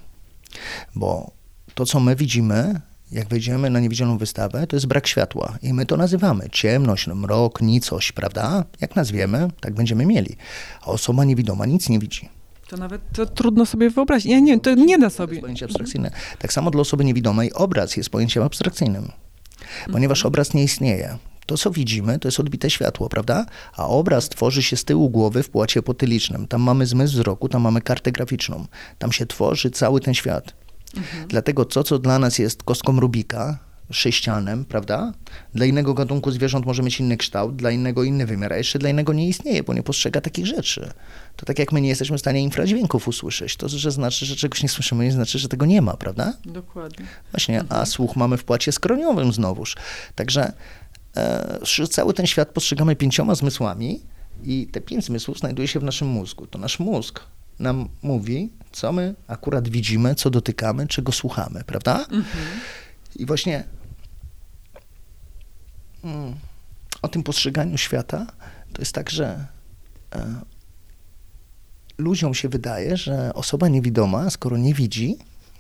Bo to, co my widzimy, jak wejdziemy na niewidzialną wystawę, to jest brak światła. I my to nazywamy ciemność, mrok, nicość, prawda? Jak nazwiemy, tak będziemy mieli. A osoba niewidoma nic nie widzi. To nawet to trudno sobie wyobrazić. Ja nie wiem, to nie da To sobie. jest pojęcie abstrakcyjne. Tak samo dla osoby niewidomej obraz jest pojęciem abstrakcyjnym, ponieważ obraz nie istnieje. To, co widzimy, to jest odbite światło, prawda? A obraz tworzy się z tyłu głowy w płacie potylicznym. Tam mamy zmysł wzroku, tam mamy kartę graficzną. Tam się tworzy cały ten świat. Dlatego to, co dla nas jest kostką Rubika, sześcianem, prawda? Dla innego gatunku zwierząt może mieć inny kształt, dla innego inny wymiar, a jeszcze dla innego nie istnieje, bo nie postrzega takich rzeczy. To tak jak my nie jesteśmy w stanie infradźwięków usłyszeć. To, że znaczy, że czegoś nie słyszymy, nie znaczy, że tego nie ma, prawda? Dokładnie. Właśnie, a słuch mamy w płacie skroniowym znowuż. Także e, cały ten świat postrzegamy pięcioma zmysłami i te pięć zmysłów znajduje się w naszym mózgu. To nasz mózg nam mówi, co my akurat widzimy, co dotykamy, czego słuchamy, prawda? I właśnie mm, o tym postrzeganiu świata to jest tak, że e, ludziom się wydaje, że osoba niewidoma, skoro nie widzi,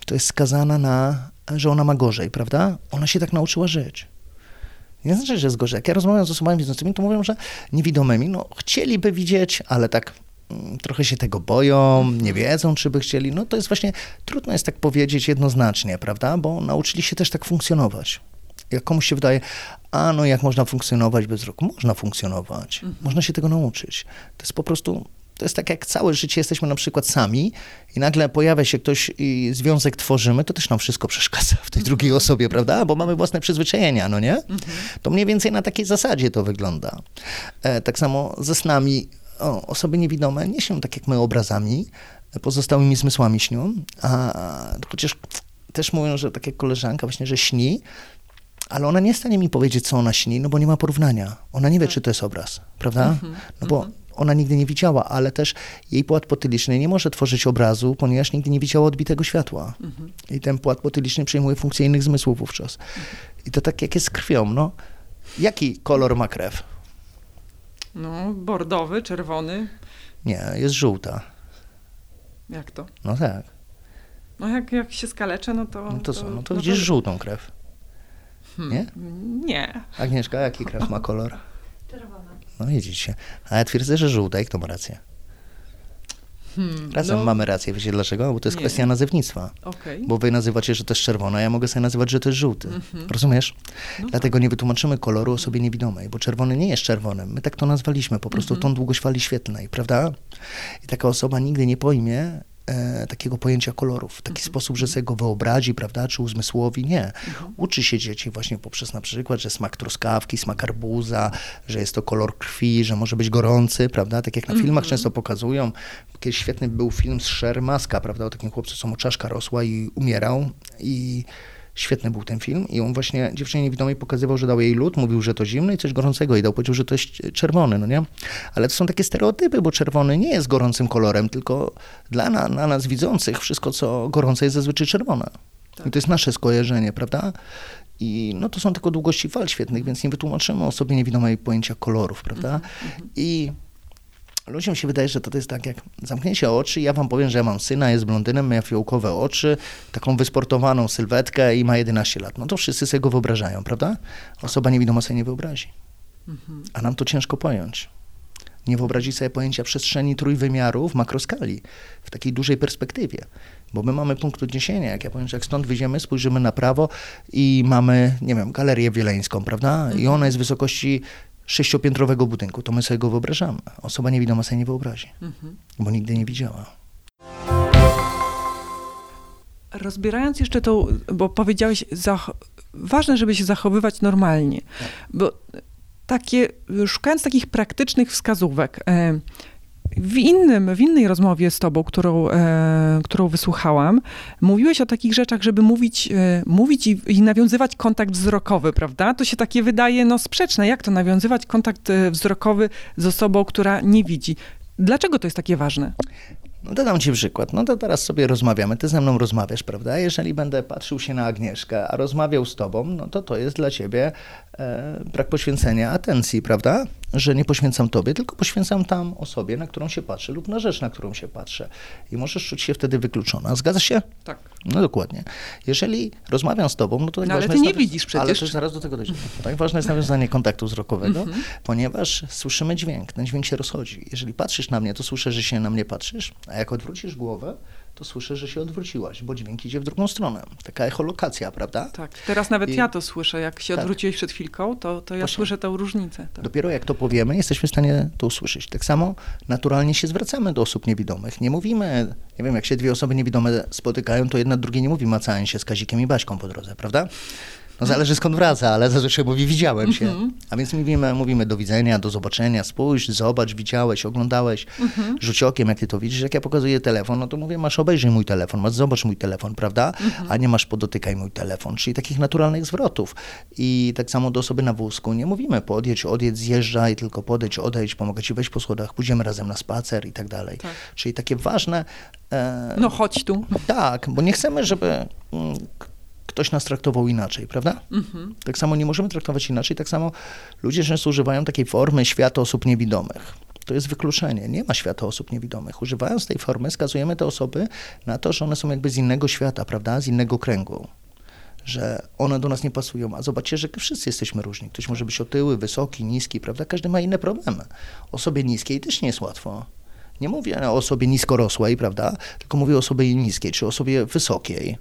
to jest skazana na, że ona ma gorzej, prawda? Ona się tak nauczyła żyć. Nie znaczy, że jest gorzej. Jak ja rozmawiam z osobami widzącymi, to mówią, że niewidomymi, no chcieliby widzieć, ale tak trochę się tego boją, nie wiedzą, czy by chcieli. No to jest właśnie, trudno jest tak powiedzieć jednoznacznie, prawda? Bo nauczyli się też tak funkcjonować. Jak komuś się wydaje, a no jak można funkcjonować bez wzroku? Można funkcjonować. Można się tego nauczyć. To jest po prostu, to jest tak jak całe życie jesteśmy na przykład sami i nagle pojawia się ktoś i związek tworzymy, to też nam wszystko przeszkadza w tej drugiej osobie, prawda? Bo mamy własne przyzwyczajenia, no nie? To mniej więcej na takiej zasadzie to wygląda. E, tak samo ze snami o, osoby niewidome nie śnią tak jak my obrazami, pozostałymi zmysłami śnią, a chociaż też mówią, że tak jak koleżanka właśnie, że śni, ale ona nie jest w stanie mi powiedzieć, co ona śni, no bo nie ma porównania. Ona nie wie, czy to jest obraz, prawda? No bo ona nigdy nie widziała, ale też jej płat potyliczny nie może tworzyć obrazu, ponieważ nigdy nie widziała odbitego światła. I ten płat potyliczny przejmuje funkcję innych zmysłów wówczas. I to tak jak jest z krwią, no. Jaki kolor ma krew? No, bordowy, czerwony. Nie, jest żółta. Jak to? No tak. No jak, jak się skaleczę, no to... No to co? No to widzisz żółtą krew. Nie? Nie. Agnieszka, jaki krew ma kolor? Czerwona. No widzicie. A ja twierdzę, że żółta i kto ma rację? Razem no. mamy rację, wiecie dlaczego? Bo to jest Nie. kwestia nazewnictwa. Okej. Bo wy nazywacie, że to jest czerwone, a ja mogę sobie nazywać, że to jest żółty. Mhm. Rozumiesz? No Dlatego nie wytłumaczymy koloru osobie niewidomej, bo czerwony nie jest czerwonym. My tak to nazwaliśmy, po prostu Mhm. tą długość fali świetlnej, prawda? I taka osoba nigdy nie pojmie e, takiego pojęcia kolorów w taki Mhm. sposób, że sobie go wyobrazi, prawda, czy uzmysłowi. Nie. Uczy się dzieci właśnie poprzez na przykład, że smak truskawki, smak arbuza, że jest to kolor krwi, że może być gorący, prawda? Tak jak na filmach często pokazują. Kiedyś świetny był film z Sher Maska, prawda, o takim chłopcu, co mu czaszka rosła i umierał i Świetny był ten film i on właśnie dziewczynie niewidomej pokazywał, że dał jej lód, mówił, że to zimny i coś gorącego jej dał, powiedział, że to jest czerwony, no nie? Ale to są takie stereotypy, bo czerwony nie jest gorącym kolorem, tylko dla na, na nas widzących wszystko, co gorące jest zazwyczaj czerwone. I to jest nasze skojarzenie, prawda? I no to są tylko długości fal świetnych, więc nie wytłumaczymy osobie niewidomej pojęcia kolorów, prawda? I ludziom się wydaje, że to, jest tak jak zamknięcie oczy ja wam powiem, że ja mam syna, jest blondynem, ma fiołkowe oczy, taką wysportowaną sylwetkę i ma 11 lat. No to wszyscy sobie go wyobrażają, prawda? Osoba niewidoma sobie nie wyobrazi. A nam to ciężko pojąć. Nie wyobrazi sobie pojęcia przestrzeni trójwymiaru w makroskali, w takiej dużej perspektywie. Bo my mamy punkt odniesienia. Jak ja powiem, że jak stąd wyjdziemy, spojrzymy na prawo i mamy, nie wiem, galerię wieleńską, prawda? I ona jest wysokości sześciopiętrowego budynku. To my sobie go wyobrażamy. Osoba niewidoma sobie nie wyobrazi, bo nigdy nie widziała. Rozbierając jeszcze tą, bo powiedziałeś, ważne, żeby się zachowywać normalnie, bo takie, szukając takich praktycznych wskazówek, w, innym, w innej rozmowie z tobą, którą, e, którą wysłuchałam, mówiłeś o takich rzeczach, żeby mówić, e, mówić i, i nawiązywać kontakt wzrokowy, prawda? To się takie wydaje no, sprzeczne. Jak to nawiązywać kontakt e, wzrokowy z osobą, która nie widzi? Dlaczego to jest takie ważne? No to dam ci przykład. No to teraz sobie rozmawiamy. Ty ze mną rozmawiasz, prawda? Jeżeli będę patrzył się na Agnieszkę, a rozmawiał z tobą, no to to jest dla ciebie brak poświęcenia atencji, prawda? Że nie poświęcam tobie, tylko poświęcam tam osobie, na którą się patrzę lub na rzecz, na którą się patrzę. I możesz czuć się wtedy wykluczona. Zgadza się? Tak. No dokładnie. Jeżeli rozmawiam z tobą, no to tak No ale ty nie widzisz przecież. Ale też zaraz do tego dojdziemy. Tak ważne jest nawiązanie kontaktu wzrokowego, ponieważ słyszymy dźwięk, ten dźwięk się rozchodzi. Jeżeli patrzysz na mnie, to słyszę, że się na mnie patrzysz, a jak odwrócisz głowę, to słyszę, że się odwróciłaś, bo dźwięk idzie w drugą stronę. Taka echolokacja, prawda? Tak, teraz nawet I- ja to słyszę. Jak się Tak. odwróciłeś przed chwilką, to, to ja Właśnie. słyszę tę różnicę. Tak. Dopiero jak to powiemy, jesteśmy w stanie to usłyszeć. Tak samo naturalnie się zwracamy do osób niewidomych. Nie mówimy, nie wiem, jak się dwie osoby niewidome spotykają, to jedna drugiej nie mówi macając się z Kazikiem i Baśką po drodze, prawda? No zależy skąd wraca, ale zazwyczaj mówi widziałem się. A więc mówimy, mówimy do widzenia, do zobaczenia, spójrz, zobacz, widziałeś, oglądałeś, rzuć okiem, jak ty to widzisz. Jak ja pokazuję telefon, no to mówię, masz obejrzyj mój telefon, masz zobacz mój telefon, prawda? A nie masz podotykaj mój telefon, czyli takich naturalnych zwrotów. I tak samo do osoby na wózku nie mówimy podjedź, odjedź, zjeżdżaj, tylko podejdź, odejdź, pomogę ci wejść po schodach, pójdziemy razem na spacer i tak dalej. Tak. Czyli takie ważne... E, No chodź tu. tak, bo nie chcemy, żeby mm, ktoś nas traktował inaczej, prawda? Mhm. Tak samo nie możemy traktować inaczej, tak samo ludzie często używają takiej formy świata osób niewidomych. To jest wykluczenie. Nie ma świata osób niewidomych. Używając tej formy, skazujemy te osoby na to, że one są jakby z innego świata, prawda? Z innego kręgu. Że one do nas nie pasują. A zobaczcie, że wszyscy jesteśmy różni. Ktoś może być otyły, wysoki, niski, prawda? Każdy ma inne problemy. Osobie niskiej też nie jest łatwo. Nie mówię o osobie niskorosłej, prawda? Tylko mówię o osobie niskiej, czy osobie wysokiej.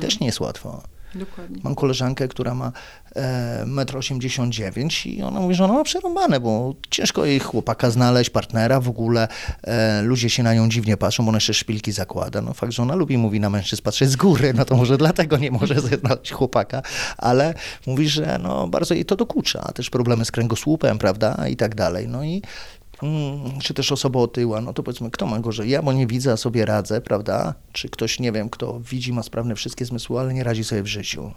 Też nie jest łatwo. Dokładnie. Mam koleżankę, która ma e, 1,89 m i ona mówi, że ona ma przerąbane, bo ciężko jej chłopaka znaleźć, partnera w ogóle. E, ludzie się na nią dziwnie patrzą, bo ona jeszcze szpilki zakłada. No fakt, że ona lubi, mówi na mężczyzn patrzeć z góry, no to może dlatego nie może znaleźć chłopaka, ale mówi, że no bardzo jej to dokucza. Też problemy z kręgosłupem, prawda, i tak dalej. No i czy też osoba otyła, no to powiedzmy, kto ma gorzej? Ja, bo nie widzę, a sobie radzę, prawda? Czy ktoś, nie wiem, kto widzi, ma sprawne wszystkie zmysły, ale nie radzi sobie w życiu.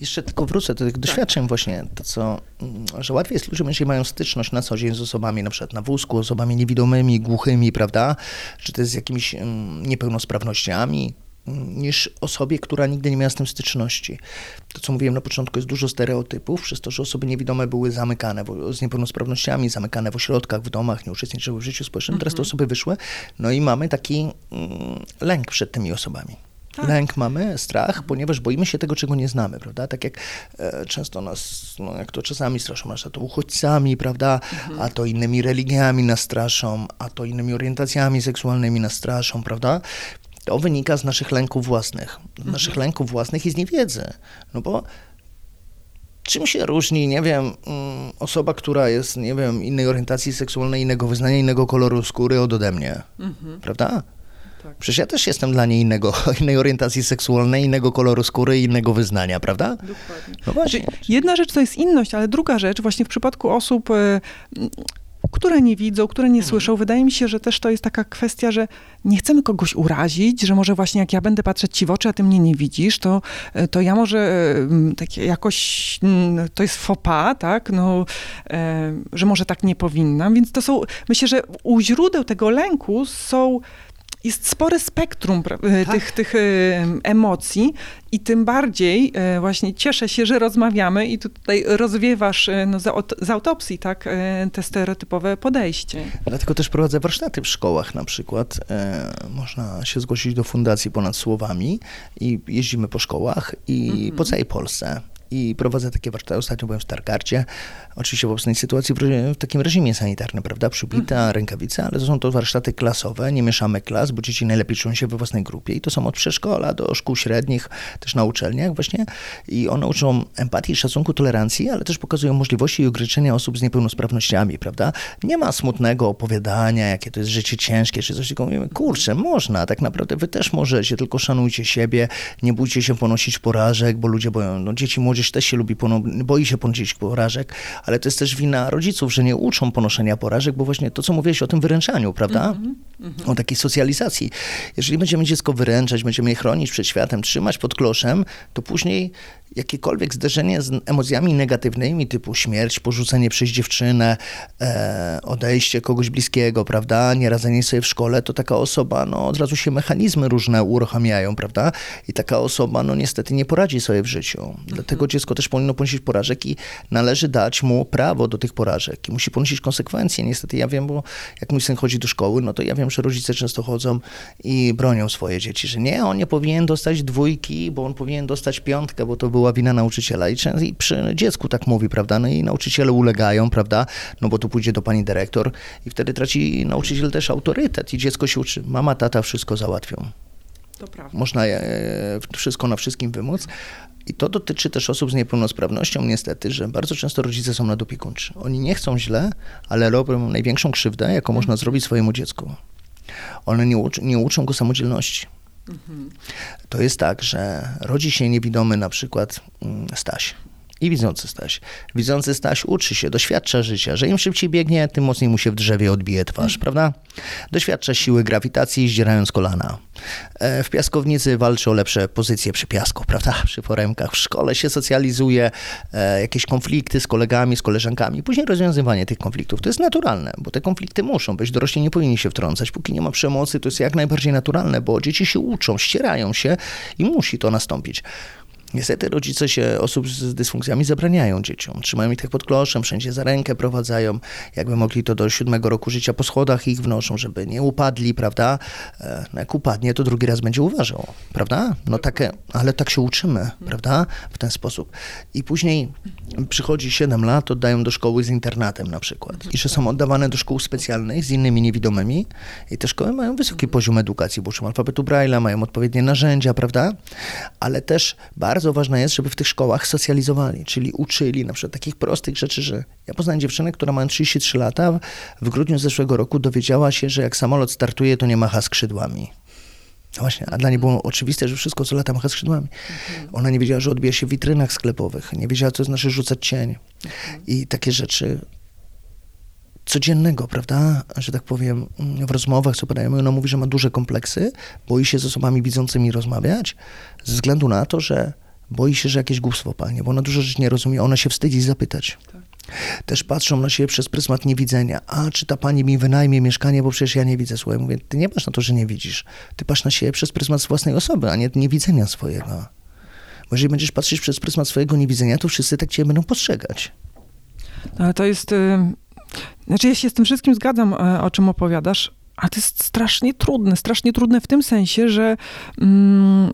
Jeszcze tylko wrócę do tych doświadczeń właśnie, to co, mm, że łatwiej jest ludziom, jeżeli mają styczność na co dzień z osobami na przykład na wózku, osobami niewidomymi, głuchymi, prawda? Czy to jest z jakimiś mm, niepełnosprawnościami, mm, niż osobie, która nigdy nie miała z tym styczności. To, co mówiłem na początku, jest dużo stereotypów, przez to, że osoby niewidome były zamykane w, z niepełnosprawnościami, zamykane w ośrodkach, w domach, nie uczestniczyły w Mhm. życiu społecznym. Teraz te osoby wyszły, no i mamy taki mm, lęk przed tymi osobami. Tak. Lęk mamy, strach, ponieważ boimy się tego, czego nie znamy, prawda? Tak jak e, często nas, no, jak to czasami straszą nas, a to uchodźcami, prawda? A to innymi religiami nas straszą, a to innymi orientacjami seksualnymi nas straszą, prawda? To wynika z naszych lęków własnych. Z naszych lęków własnych i z niewiedzy. No bo czym się różni, nie wiem, mm, osoba, która jest, nie wiem, innej orientacji seksualnej, innego wyznania, innego koloru skóry od ode mnie, prawda? Tak. Przecież ja też jestem dla niej innego, innej orientacji seksualnej, innego koloru skóry, innego wyznania, prawda? Dokładnie. No właśnie. Jedna rzecz to jest inność, ale druga rzecz, właśnie w przypadku osób, m, które nie widzą, które nie słyszą, wydaje mi się, że też to jest taka kwestia, że nie chcemy kogoś urazić, że może właśnie jak ja będę patrzeć ci w oczy, a ty mnie nie widzisz, to, e, to ja może takie jakoś, to jest pas, tak, no, e, że może tak nie powinnam, więc to są, myślę, że u źródeł tego lęku są jest spore spektrum pra- e, Tak. tych, tych e, emocji i tym bardziej e, właśnie cieszę się, że rozmawiamy i tu tutaj rozwiewasz no, z, aut- z autopsji tak, te stereotypowe podejście. Dlatego też prowadzę warsztaty w szkołach na przykład. Można się zgłosić do Fundacji Ponad Słowami i jeździmy po szkołach i po całej Polsce. I prowadzę takie warsztaty. Ostatnio byłem w Stargardzie. Oczywiście w obecnej sytuacji w, w takim reżimie sanitarnym, prawda? Przybita, rękawice, ale to są to warsztaty klasowe. Nie mieszamy klas, bo dzieci najlepiej czują się we własnej grupie. I to są od przedszkola do szkół średnich, też na uczelniach właśnie. I one uczą empatii, szacunku, tolerancji, ale też pokazują możliwości i ograniczenia osób z niepełnosprawnościami, prawda? Nie ma smutnego opowiadania, jakie to jest życie ciężkie, czy coś takiego. Mówimy, kurczę, można, tak naprawdę wy też możecie, tylko szanujcie siebie, nie bójcie się ponosić porażek, bo ludzie boją, no dzieci, młodzież też się lubi, boi się ponosić porażek, ale to jest też wina rodziców, że nie uczą ponoszenia porażek, bo właśnie to, co mówiłeś o tym wyręczaniu, prawda? O takiej socjalizacji. Jeżeli będziemy dziecko wyręczać, będziemy je chronić przed światem, trzymać pod kloszem, to później jakiekolwiek zderzenie z emocjami negatywnymi, typu śmierć, porzucenie przez dziewczynę, e, odejście kogoś bliskiego, prawda, nieradzenie sobie w szkole, to taka osoba, no od razu się mechanizmy różne uruchamiają, prawda, i taka osoba, no niestety nie poradzi sobie w życiu. Dlatego dziecko też powinno ponosić porażek i należy dać mu prawo do tych porażek i musi ponosić konsekwencje. Niestety ja wiem, bo jak mój syn chodzi do szkoły, no to ja wiem, że rodzice często chodzą i bronią swoje dzieci, że nie, on nie powinien dostać dwójki, bo on powinien dostać piątkę, bo to była wina nauczyciela. I, często, i przy dziecku tak mówi, prawda? No i nauczyciele ulegają, prawda? No bo tu pójdzie do pani dyrektor i wtedy traci nauczyciel też autorytet i dziecko się uczy, mama, tata wszystko załatwią. To prawda. Można e, wszystko na wszystkim wymóc. I to dotyczy też osób z niepełnosprawnością, niestety, że bardzo często rodzice są nadopiekuńczy. Oni nie chcą źle, ale robią największą krzywdę, jaką można zrobić swojemu dziecku. One nie, uczy, nie uczą go samodzielności. To jest tak, że rodzi się niewidomy na przykład mm, Staś. I widzący Staś. Widzący Staś uczy się, doświadcza życia, że im szybciej biegnie, tym mocniej mu się w drzewie odbije twarz, prawda? Doświadcza siły grawitacji, zdzierając kolana. E, W piaskownicy walczy o lepsze pozycje przy piasku, prawda? Przy foremkach. W szkole się socjalizuje, e, jakieś konflikty z kolegami, z koleżankami. Później rozwiązywanie tych konfliktów. To jest naturalne, bo te konflikty muszą być. Dorośli nie powinni się wtrącać. Póki nie ma przemocy, to jest jak najbardziej naturalne, bo dzieci się uczą, ścierają się i musi to nastąpić. Niestety rodzice się osób z dysfunkcjami zabraniają dzieciom. Trzymają ich tak pod kloszem, wszędzie za rękę prowadzają. Jakby mogli to do siódmego roku życia po schodach ich wnoszą, żeby nie upadli, prawda? E, No jak upadnie, to drugi raz będzie uważał, prawda? No takie, ale tak się uczymy, prawda? W ten sposób. I później przychodzi 7 lat, oddają do szkoły z internatem na przykład. I że są oddawane do szkół specjalnych z innymi niewidomymi. I te szkoły mają wysoki poziom edukacji, bo uczą alfabetu Braille'a, mają odpowiednie narzędzia, prawda? Ale też bardzo ważne jest, żeby w tych szkołach socjalizowali, czyli uczyli na przykład takich prostych rzeczy, że ja poznałem dziewczynę, która mając 33 lata, w grudniu zeszłego roku dowiedziała się, że jak samolot startuje, to nie macha skrzydłami. No właśnie, a dla niej było oczywiste, że wszystko co lata macha skrzydłami. Ona nie wiedziała, że odbija się w witrynach sklepowych, nie wiedziała, co znaczy rzucać cień. I takie rzeczy codziennego, prawda, że tak powiem, w rozmowach, co podajemy, ona mówi, że ma duże kompleksy, boi się z osobami widzącymi rozmawiać, ze względu na to, że boi się, że jakieś głupstwo palnie, bo ona dużo rzeczy nie rozumie, ona się wstydzi zapytać. Też patrzą na siebie przez pryzmat niewidzenia. A czy ta pani mi wynajmie mieszkanie, bo przecież ja nie widzę. Słuchaj, mówię, ty nie patrz na to, że nie widzisz. Ty patrz na siebie przez pryzmat własnej osoby, a nie niewidzenia swojego. Bo jeżeli będziesz patrzeć przez pryzmat swojego niewidzenia, to wszyscy tak cię będą postrzegać. No, Ale to jest. y, Znaczy, ja się z tym wszystkim zgadzam, e, o czym opowiadasz, ale to jest strasznie trudne. Strasznie trudne w tym sensie, że mm,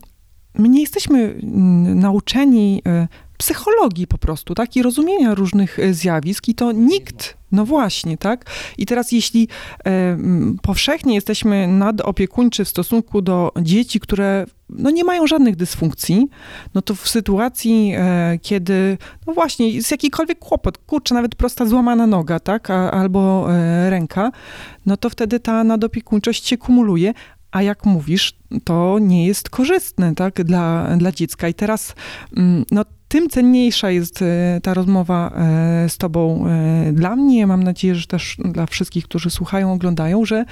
my nie jesteśmy mm, nauczeni e, psychologii po prostu, tak? I rozumienia różnych e, zjawisk i to nikt, no właśnie, tak? I teraz jeśli e, powszechnie jesteśmy nadopiekuńczy w stosunku do dzieci, które no nie mają żadnych dysfunkcji, no to w sytuacji, e, kiedy, no właśnie, jest jakikolwiek kłopot, kurczę, nawet prosta złamana noga, tak? A, albo e, ręka, no to wtedy ta nadopiekuńczość się kumuluje, a jak mówisz, to nie jest korzystne tak, dla, dla dziecka. I teraz mm, no, tym cenniejsza jest e, ta rozmowa e, z Tobą e, dla mnie. Mam nadzieję, że też dla wszystkich, którzy słuchają, oglądają, że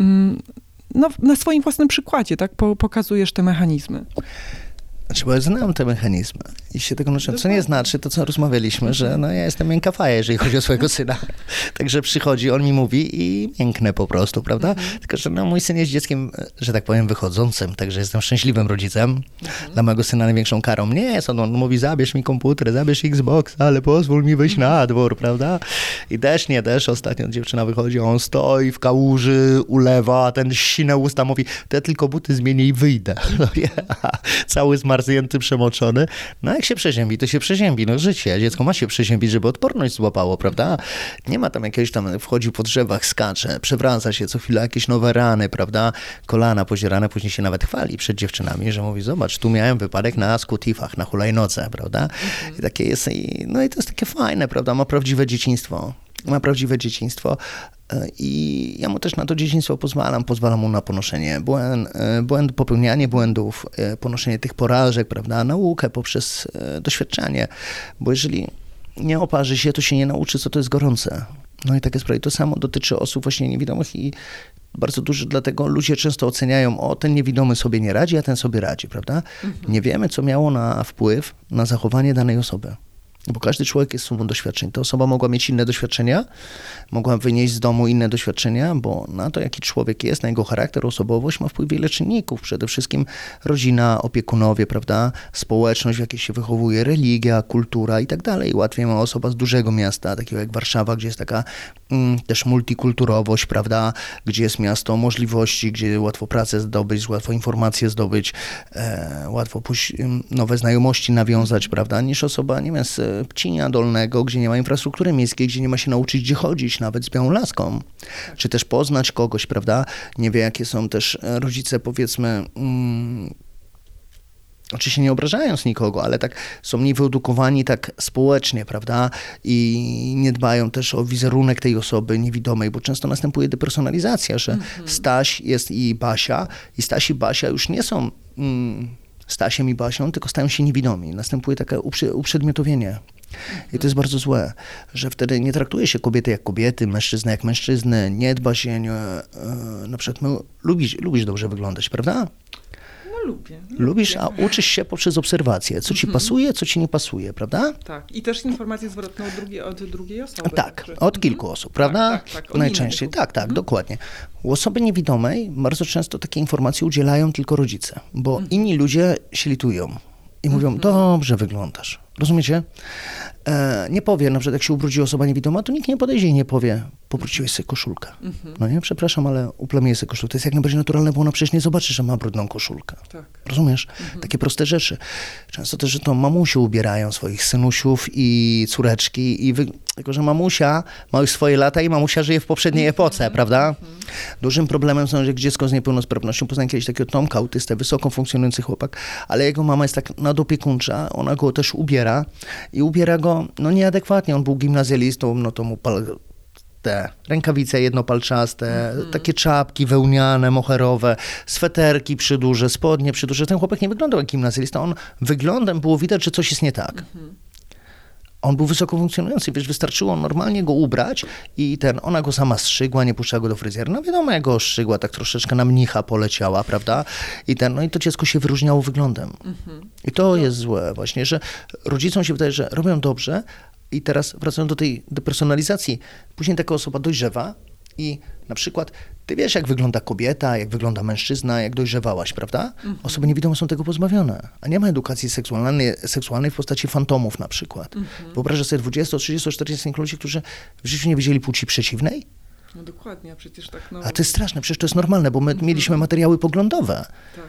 mm, no, na swoim własnym przykładzie tak, po, pokazujesz te mechanizmy. Znaczy, bo ja znam te mechanizmy i się tego nauczyłem. Co nie znaczy to, co rozmawialiśmy, że no, ja jestem miękka faja, jeżeli chodzi o swojego syna. Także przychodzi, on mi mówi i mięknę po prostu, prawda? Mhm. Tylko, że no, mój syn jest dzieckiem, że tak powiem, wychodzącym, także jestem szczęśliwym rodzicem. Dla mojego syna największą karą nie jest. On, on mówi, zabierz mi komputer, zabierz Xbox, ale pozwól mi wyjść na dwór, prawda? I też nie, też ostatnio dziewczyna wychodzi, on stoi w kałuży, ulewa, ten sine usta mówi, ja tylko buty zmienię i wyjdę. No, ja, cały zmarznięty, przemoczony. No jak się przeziębi, to się przeziębi. No życie, dziecko ma się przeziębić, żeby odporność złapało, prawda? Nie ma tam jakiegoś tam, wchodzi po drzewach, skacze, przewraca się co chwilę jakieś nowe rany, prawda? Kolana pozierane, później się nawet chwali przed dziewczynami, że mówi, zobacz, tu miałem wypadek na skutifach, na hulajnodze, prawda? I takie jest, no i to jest takie fajne, prawda? Ma prawdziwe dzieciństwo. Ma prawdziwe dzieciństwo. I ja mu też na to dzieciństwo pozwalam, pozwalam mu na ponoszenie błęd, e, błęd popełnianie błędów, e, ponoszenie tych porażek, prawda, naukę poprzez e, doświadczenie, bo jeżeli nie oparzy się, to się nie nauczy, co to jest gorące. No i takie sprawy. To samo dotyczy osób właśnie niewidomych i bardzo dużo, dlatego ludzie często oceniają, o ten niewidomy sobie nie radzi, a ten sobie radzi, prawda? Nie wiemy, co miało na wpływ na zachowanie danej osoby. Bo każdy człowiek jest sumą doświadczeń. Ta osoba mogła mieć inne doświadczenia, mogła wynieść z domu inne doświadczenia, bo na to, jaki człowiek jest, na jego charakter, osobowość ma wpływ wiele czynników. Przede wszystkim rodzina, opiekunowie, prawda, społeczność, w jakiej się wychowuje, religia, kultura i tak dalej. Łatwiej ma osoba z dużego miasta, takiego jak Warszawa, gdzie jest taka mm, też multikulturowość, prawda, gdzie jest miasto możliwości, gdzie łatwo pracę zdobyć, łatwo informacje zdobyć, e, łatwo ym, nowe znajomości nawiązać, prawda, niż osoba, nie wiem, z Pcinia Dolnego, gdzie nie ma infrastruktury miejskiej, gdzie nie ma się nauczyć, gdzie chodzić, nawet z białą laską, czy też poznać kogoś, prawda, nie wie, jakie są też e, rodzice, powiedzmy, mm, Oczywiście nie obrażając nikogo, ale tak są mniej wyedukowani tak społecznie, prawda? I nie dbają też o wizerunek tej osoby niewidomej, bo często następuje depersonalizacja, że Staś jest i Basia i Staś i Basia już nie są mm, Stasiem i Basią, tylko stają się niewidomi. Następuje takie uprze- uprzedmiotowienie. I to jest bardzo złe, że wtedy nie traktuje się kobiety jak kobiety, mężczyzny jak mężczyzny, nie dba się, nie, e, na przykład my, lubisz, lubisz dobrze wyglądać, prawda? Lubię. Lubisz, a uczysz się poprzez obserwację, co ci pasuje, co ci nie pasuje, prawda? Tak, i też informację zwrotną od drugiej, od drugiej osoby. Tak, Także- od kilku osób, prawda? Tak, tak, tak, Najczęściej, tak, tak, dokładnie. U osoby niewidomej bardzo często takie informacje udzielają tylko rodzice, bo Mhm. inni ludzie się litują i mówią, dobrze wyglądasz. Rozumiecie? E, nie powie, na przykład jak się ubrudzi osoba niewidoma, to nikt nie podejdzie i nie powie, pobrudziłeś sobie koszulkę. Mhm. No nie, przepraszam, ale uplamiłeś sobie koszulkę. To jest jak najbardziej naturalne, bo ona przecież nie zobaczy, że ma brudną koszulkę. Tak. Rozumiesz? Takie proste rzeczy. Często też, że to mamusie ubierają swoich synusiów i córeczki i wy... tylko, że mamusia ma już swoje lata i mamusia żyje w poprzedniej epoce, prawda? Dużym problemem są, że dziecko z niepełnosprawnością, poznałem kiedyś takiego Tomka, autystę, wysoko funkcjonujący chłopak, ale jego mama jest tak nadopiekuńcza, ona go też ubiera i ubiera go, no nieadekwatnie. On był gimnazjalistą, no to mu pal te rękawice jednopalczaste, takie czapki wełniane, moherowe, sweterki przyduże, spodnie przyduże. Ten chłopak nie wyglądał jak gimnazjalista, on wyglądem było widać, że coś jest nie tak. On był wysoko funkcjonujący, wiesz, wystarczyło normalnie go ubrać i ten, ona go sama strzygła, nie puszczała go do fryzjera. No wiadomo, jak go strzygła, tak troszeczkę na mnicha poleciała, prawda? I ten, no i to dziecko się wyróżniało wyglądem. I to jest złe właśnie, że rodzicom się wydaje, że robią dobrze i teraz wracają do tej depersonalizacji. Później taka osoba dojrzewa i na przykład ty wiesz, jak wygląda kobieta, jak wygląda mężczyzna, jak dojrzewałaś, prawda? Osoby niewidome są tego pozbawione, a nie ma edukacji seksualnej, seksualnej w postaci fantomów na przykład. Wyobrażasz sobie 20, 30, 40 ludzi, którzy w życiu nie wiedzieli płci przeciwnej? No dokładnie, a przecież tak no... A to jest straszne, przecież to jest normalne, bo my mieliśmy materiały poglądowe. Tak.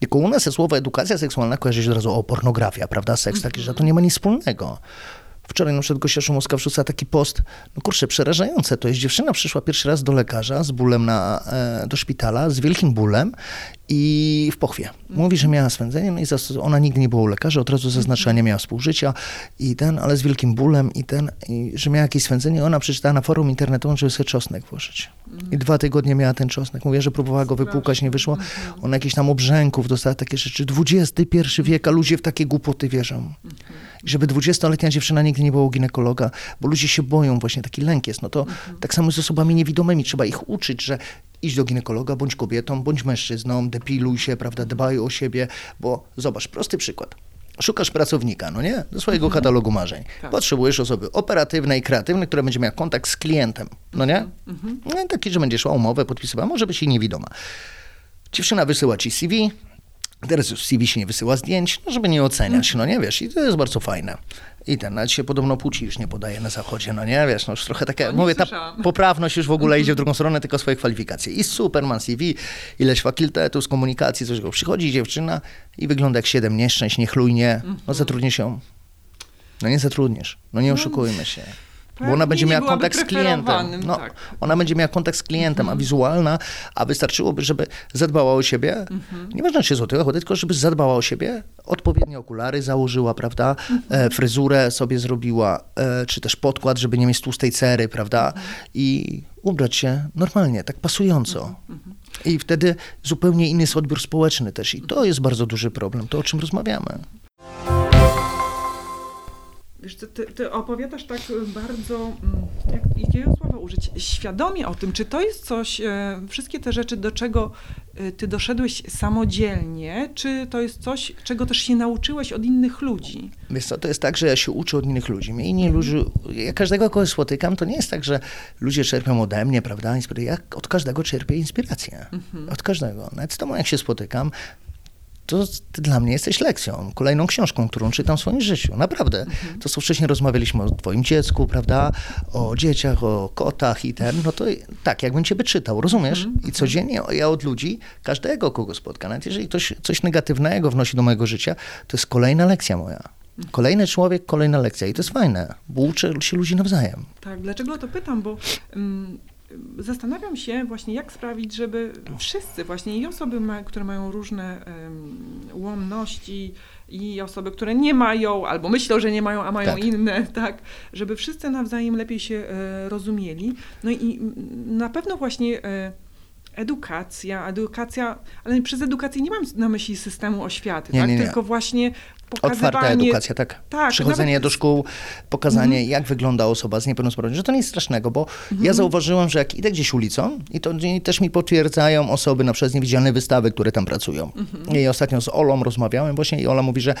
Tylko u nas słowo edukacja seksualna kojarzy się od razu o pornografia, prawda, seks, taki, że to nie ma nic wspólnego. Wczoraj na przykład Gosia Szumowska wrzuca taki post, no kurczę, przerażające to jest. Dziewczyna przyszła pierwszy raz do lekarza z bólem na, e, do szpitala, z wielkim bólem i w pochwie. Mówi, że miała swędzenie, no i ona nigdy nie była u lekarza, od razu zaznaczyła, nie miała współżycia i ten, ale z wielkim bólem i ten, i że miała jakieś swędzenie. Ona przeczytała na forum internetowym, żeby sobie czosnek włożyć. I dwa tygodnie miała ten czosnek. Mówię, że próbowała go wypłukać, nie wyszło. Ona jakichś tam obrzęków dostała, takie rzeczy. XXI wiek, a ludzie w takie głupoty wierzą. I żeby 20-letnia dziewczyna nigdy nie była u ginekologa, bo ludzie się boją, właśnie taki lęk jest. No to tak samo z osobami niewidomymi. Trzeba ich uczyć, że idź do ginekologa, bądź kobietą, bądź mężczyzną, depiluj się, prawda, dbaj o siebie, bo zobacz, prosty przykład. Szukasz pracownika, no nie? Do swojego katalogu marzeń. Tak. Potrzebujesz osoby operatywnej, kreatywnej, która będzie miała kontakt z klientem, no nie? No i taki, że będzie szła umowę, podpisywała, może być i niewidoma. Dziewczyna wysyła ci CV, teraz już CV się nie wysyła zdjęć, no żeby nie oceniać, no nie wiesz, i to jest bardzo fajne. I ten, nawet się podobno płci już nie podaje na zachodzie, no nie wiesz, no już trochę takie, nie mówię, ta słyszałam. poprawność już w ogóle idzie w drugą stronę, tylko swoje kwalifikacje. I super, mam CV, ileś fakultetów z komunikacji, coś go przychodzi dziewczyna i wygląda jak siedem nieszczęść, niechlujnie, no zatrudnisz ją. No nie zatrudnisz, no nie oszukujmy się. Bo ona będzie miała kontakt z klientem. No, tak. Ona będzie miała kontakt z klientem, a wizualna, a wystarczyłoby, żeby zadbała o siebie. Mhm. Nieważne, czy złotego, tylko żeby zadbała o siebie, odpowiednie okulary założyła, prawda? Mhm. E, fryzurę sobie zrobiła, e, czy też podkład, żeby nie mieć tłustej cery, prawda? Mhm. I ubrać się normalnie, tak pasująco. Mhm. I wtedy zupełnie inny jest odbiór społeczny też. I to jest bardzo duży problem, to o czym rozmawiamy. Wiesz, ty, ty opowiadasz tak y, bardzo, mm, jak, jakiego słowa użyć, świadomie o tym, czy to jest coś, e, wszystkie te rzeczy, do czego e, ty doszedłeś samodzielnie, czy to jest coś, czego też się nauczyłeś od innych ludzi? Wiesz co, to jest tak, że ja się uczę od innych ludzi. Mnie inni ludzie, ja każdego, kogo spotykam, to nie jest tak, że ludzie czerpią ode mnie, prawda, inspirację. Ja od każdego czerpię inspirację. Od każdego. Nawet z tobą, jak się spotykam, to ty dla mnie jesteś lekcją, kolejną książką, którą czytam w swoim życiu. Naprawdę. To, co wcześniej rozmawialiśmy o twoim dziecku, prawda, o dzieciach, o kotach i ten, no to tak, jakbym ciebie czytał, rozumiesz? I codziennie ja od ludzi, każdego, kogo spotkam, nawet jeżeli ktoś coś negatywnego wnosi do mojego życia, to jest kolejna lekcja moja. Kolejny człowiek, kolejna lekcja. I to jest fajne, bo uczę się ludzi nawzajem. Tak, dlaczego to pytam? Bo mm, zastanawiam się właśnie, jak sprawić, żeby wszyscy, właśnie i osoby, które mają różne em, ułomności, i osoby, które nie mają, albo myślą, że nie mają, a mają Tak. inne, tak, żeby wszyscy nawzajem lepiej się e, rozumieli. No i na pewno właśnie e, edukacja, edukacja, ale przez edukację nie mam na myśli systemu oświaty, Nie, tak, nie, nie. tylko właśnie. Otwarta edukacja, tak. Tak, Przychodzenie nawet- do szkół, pokazanie, jak wygląda osoba z niepełnosprawnością, że to nie jest strasznego, bo Mhm. ja zauważyłem, że jak idę gdzieś ulicą, i to i też mi potwierdzają osoby na przykład niewidzialne wystawy, które tam pracują. Mhm. I ostatnio z Olą rozmawiałem właśnie i Ola mówi, że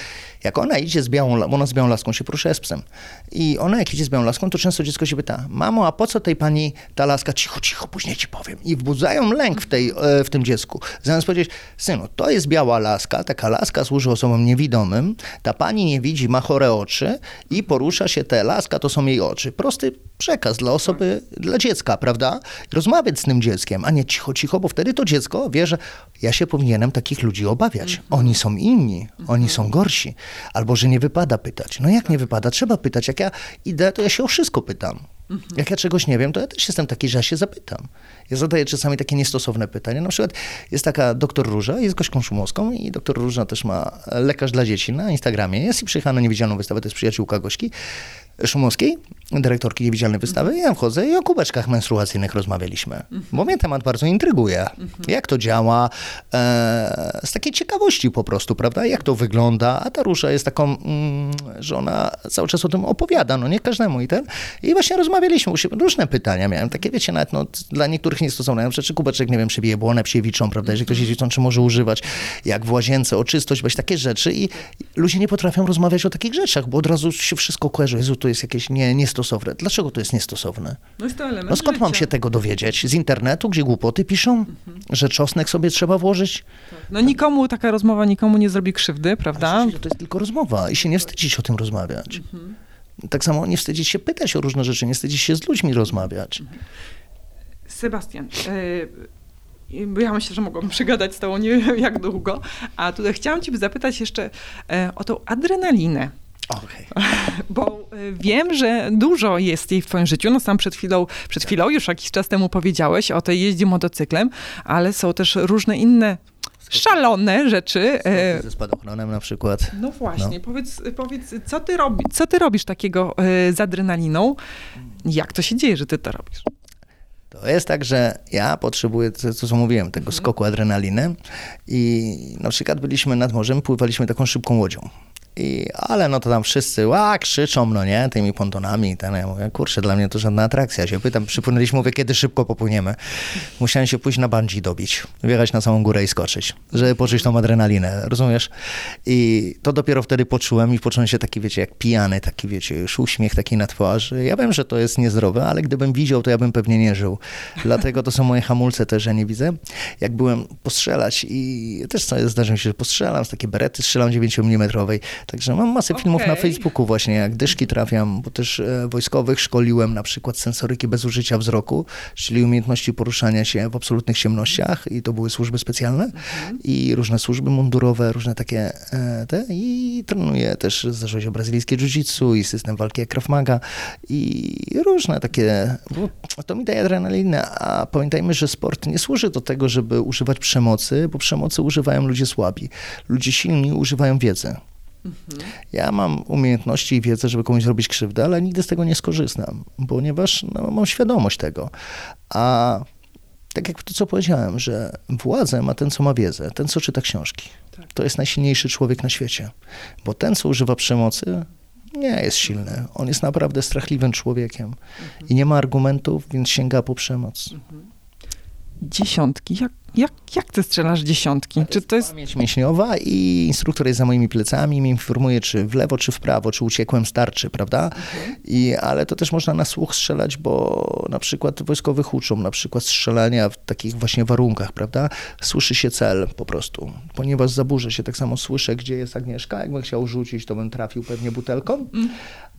jak ona idzie z białą, ona z białą laską się porusza z psem. I ona jak idzie z białą laską, to często dziecko się pyta, mamo, a po co tej pani ta laska? Cicho, cicho, później ci powiem. I wbudzają lęk w, tej, e, w tym dziecku. Zamiast powiedzieć, synu, to jest biała laska, taka laska służy osobom niewidomym, ta pani nie widzi, ma chore oczy i porusza się te laska, to są jej oczy. Prosty przekaz dla osoby, dla dziecka, prawda? Rozmawiać z tym dzieckiem, a nie cicho, cicho, bo wtedy to dziecko wie, że ja się powinienem takich ludzi obawiać. Oni są inni, oni są gorsi. Albo, że nie wypada pytać. No jak nie wypada? Trzeba pytać. Jak ja idę, to ja się o wszystko pytam. Jak ja czegoś nie wiem, to ja też jestem taki, że ja się zapytam. Ja zadaję czasami takie niestosowne pytania. Na przykład jest taka doktor Róża, jest gośką szumowską i doktor Róża też ma lekarz dla dzieci na Instagramie. Jest i przyjechała na niewidzialną wystawę, to jest przyjaciółka Gośki Szumowskiej, dyrektorki niewidzialnej wystawy. Ja wchodzę i o kubeczkach menstruacyjnych rozmawialiśmy, bo mnie temat bardzo intryguje. Jak to działa, e, z takiej ciekawości po prostu, prawda? Jak to wygląda, a ta Róża jest taką, mm, że ona cały czas o tym opowiada, no nie każdemu i ten. I właśnie rozmawialiśmy różne pytania miałem, takie wiecie, nawet no, dla niektórych niestosowne, na przykład czy kubeczek, nie wiem, przebije błonę psiewiczą, prawda, jeżeli ktoś jest dziewczą, czy może używać, jak w łazience, o czystość, weź takie rzeczy i ludzie nie potrafią rozmawiać o takich rzeczach, bo od razu się wszystko kojarzy, Jezu, to jest jakieś nie, niestosowne. Dlaczego to jest niestosowne? No jest to element No skąd mam życia. się tego dowiedzieć? Z internetu, gdzie głupoty piszą, że czosnek sobie trzeba włożyć? No nikomu taka rozmowa nikomu nie zrobi krzywdy, prawda? To jest tylko rozmowa i się nie wstydzić o tym rozmawiać. Tak samo nie wstydzić się pytać o różne rzeczy, nie wstydzić się z ludźmi rozmawiać. Sebastian, e, I- bo Ja myślę, że mogłabym przegadać z tobą nie wiem jak długo. A tutaj chciałam ciebie zapytać jeszcze e, o tą adrenalinę. Okej. Bo y, wiem, że dużo jest jej w twoim życiu. No sam przed chwilą, przed chwilą już jakiś czas temu powiedziałeś o tej jeździe motocyklem, ale są też różne inne szalone rzeczy. e, Ze spadochronem na przykład. No właśnie, Powiedz, powiedz, co ty, robi, co ty robisz takiego e, z adrenaliną? Jak to się dzieje, że ty to robisz? To jest tak, że ja potrzebuję, to co mówiłem, tego skoku adrenaliny i na przykład byliśmy nad morzem, pływaliśmy taką szybką łodzią. I, ale no to tam wszyscy ła, krzyczą, no nie, tymi pontonami. Ten, ja mówię, kurczę, dla mnie to żadna atrakcja. Ja się pytam, przypłynęliśmy, mówię, kiedy szybko popłyniemy. Musiałem się pójść na bungee dobić, wjechać na samą górę i skoczyć, żeby poczuć tą adrenalinę, rozumiesz? I to dopiero wtedy poczułem i poczułem się taki, wiecie, jak pijany, taki, wiecie, już uśmiech taki na twarzy. Ja wiem, że to jest niezdrowe, ale gdybym widział, to ja bym pewnie nie żył. Dlatego to są moje hamulce też, że nie widzę. Jak byłem postrzelać i też co, zdarzyło się, że postrzelam z takiej berety, strzelam 9 mm. Także mam masę filmów na. Facebooku właśnie, jak dyszki trafiam, bo też e, wojskowych szkoliłem na przykład sensoryki bez użycia wzroku, czyli umiejętności poruszania się w absolutnych ciemnościach i to były służby specjalne i różne służby mundurowe, różne takie e, te i trenuję też, się brazylijskie jiu-jitsu i system walki jak Krav Maga i różne takie, to mi daje adrenalinę, a pamiętajmy, że sport nie służy do tego, żeby używać przemocy, bo przemocy używają ludzie słabi. Ludzie silni używają wiedzy. Ja mam umiejętności i wiedzę, żeby komuś zrobić krzywdę, ale nigdy z tego nie skorzystam, ponieważ no, mam świadomość tego. A tak jak to, co powiedziałem, że władzę ma ten, co ma wiedzę, ten, co czyta książki. Tak. To jest najsilniejszy człowiek na świecie. Bo ten, co używa przemocy, nie jest silny. On jest naprawdę strachliwym człowiekiem i nie ma argumentów, więc sięga po przemoc. Dziesiątki. Jak, jak, jak ty strzelasz dziesiątki? Czy to jest... Pamięć mięśniowa i instruktor jest za moimi plecami, mnie informuje, czy w lewo, czy w prawo, czy uciekłem z tarczy, prawda? I, ale to też można na słuch strzelać, bo na przykład wojskowych uczą, na przykład strzelania w takich właśnie warunkach, prawda? Słyszy się cel po prostu, ponieważ zaburzę się, tak samo słyszę, gdzie jest Agnieszka, jakbym chciał rzucić, to bym trafił pewnie butelką,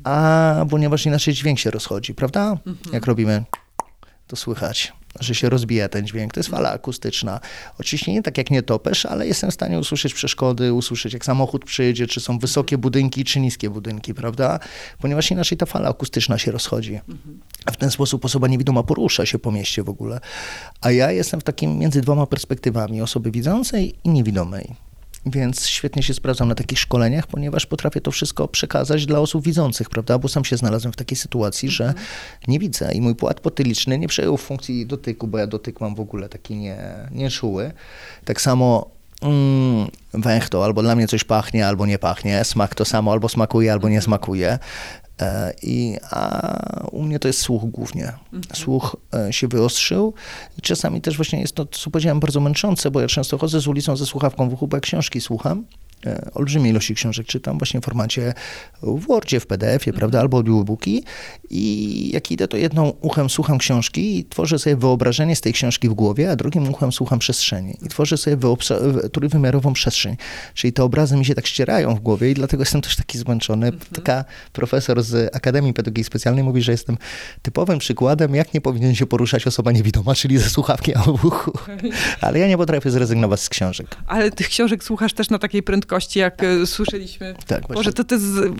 a ponieważ inaczej dźwięk się rozchodzi, prawda? Jak robimy to słychać, że się rozbija ten dźwięk. To jest fala akustyczna. Oczywiście nie tak jak nie topesz, ale jestem w stanie usłyszeć przeszkody, usłyszeć jak samochód przyjedzie, czy są wysokie budynki, czy niskie budynki, prawda? Ponieważ inaczej ta fala akustyczna się rozchodzi. W ten sposób osoba niewidoma porusza się po mieście w ogóle. A ja jestem w takim między dwoma perspektywami, osoby widzącej i niewidomej. Więc świetnie się sprawdzam na takich szkoleniach, ponieważ potrafię to wszystko przekazać dla osób widzących, prawda? Bo sam się znalazłem w takiej sytuacji, że nie widzę i mój płat potyliczny nie przejął funkcji dotyku, bo ja dotyk mam w ogóle taki nie, nieczuły. Tak samo mm, węch to albo dla mnie coś pachnie, albo nie pachnie, smak to samo, albo smakuje, albo nie smakuje. E, I, a u mnie to jest słuch głównie. Słuch e, się wyostrzył i czasami też właśnie jest to, co powiedziałem, bardzo męczące, bo ja często chodzę z ulicą ze słuchawką w uchu, bo książki słucham. E, Olbrzymie ilości książek czytam właśnie w formacie w Wordzie, w PDF-ie, prawda, albo audiobooki i jak idę, to jedną uchem słucham książki i tworzę sobie wyobrażenie z tej książki w głowie, a drugim uchem słucham przestrzeni i tworzę sobie trójwymiarową przestrzeń. Czyli te obrazy mi się tak ścierają w głowie i dlatego jestem też taki zmęczony. Taka profesor z Akademii Pedagogiki Specjalnej mówi, że jestem typowym przykładem, jak nie powinien się poruszać osoba niewidoma, czyli ze słuchawki w uchu. Ale ja nie potrafię zrezygnować z książek. Ale tych książek słuchasz też na takiej prędkości, jak e, słyszeliśmy. Tak. Boże, to ty z...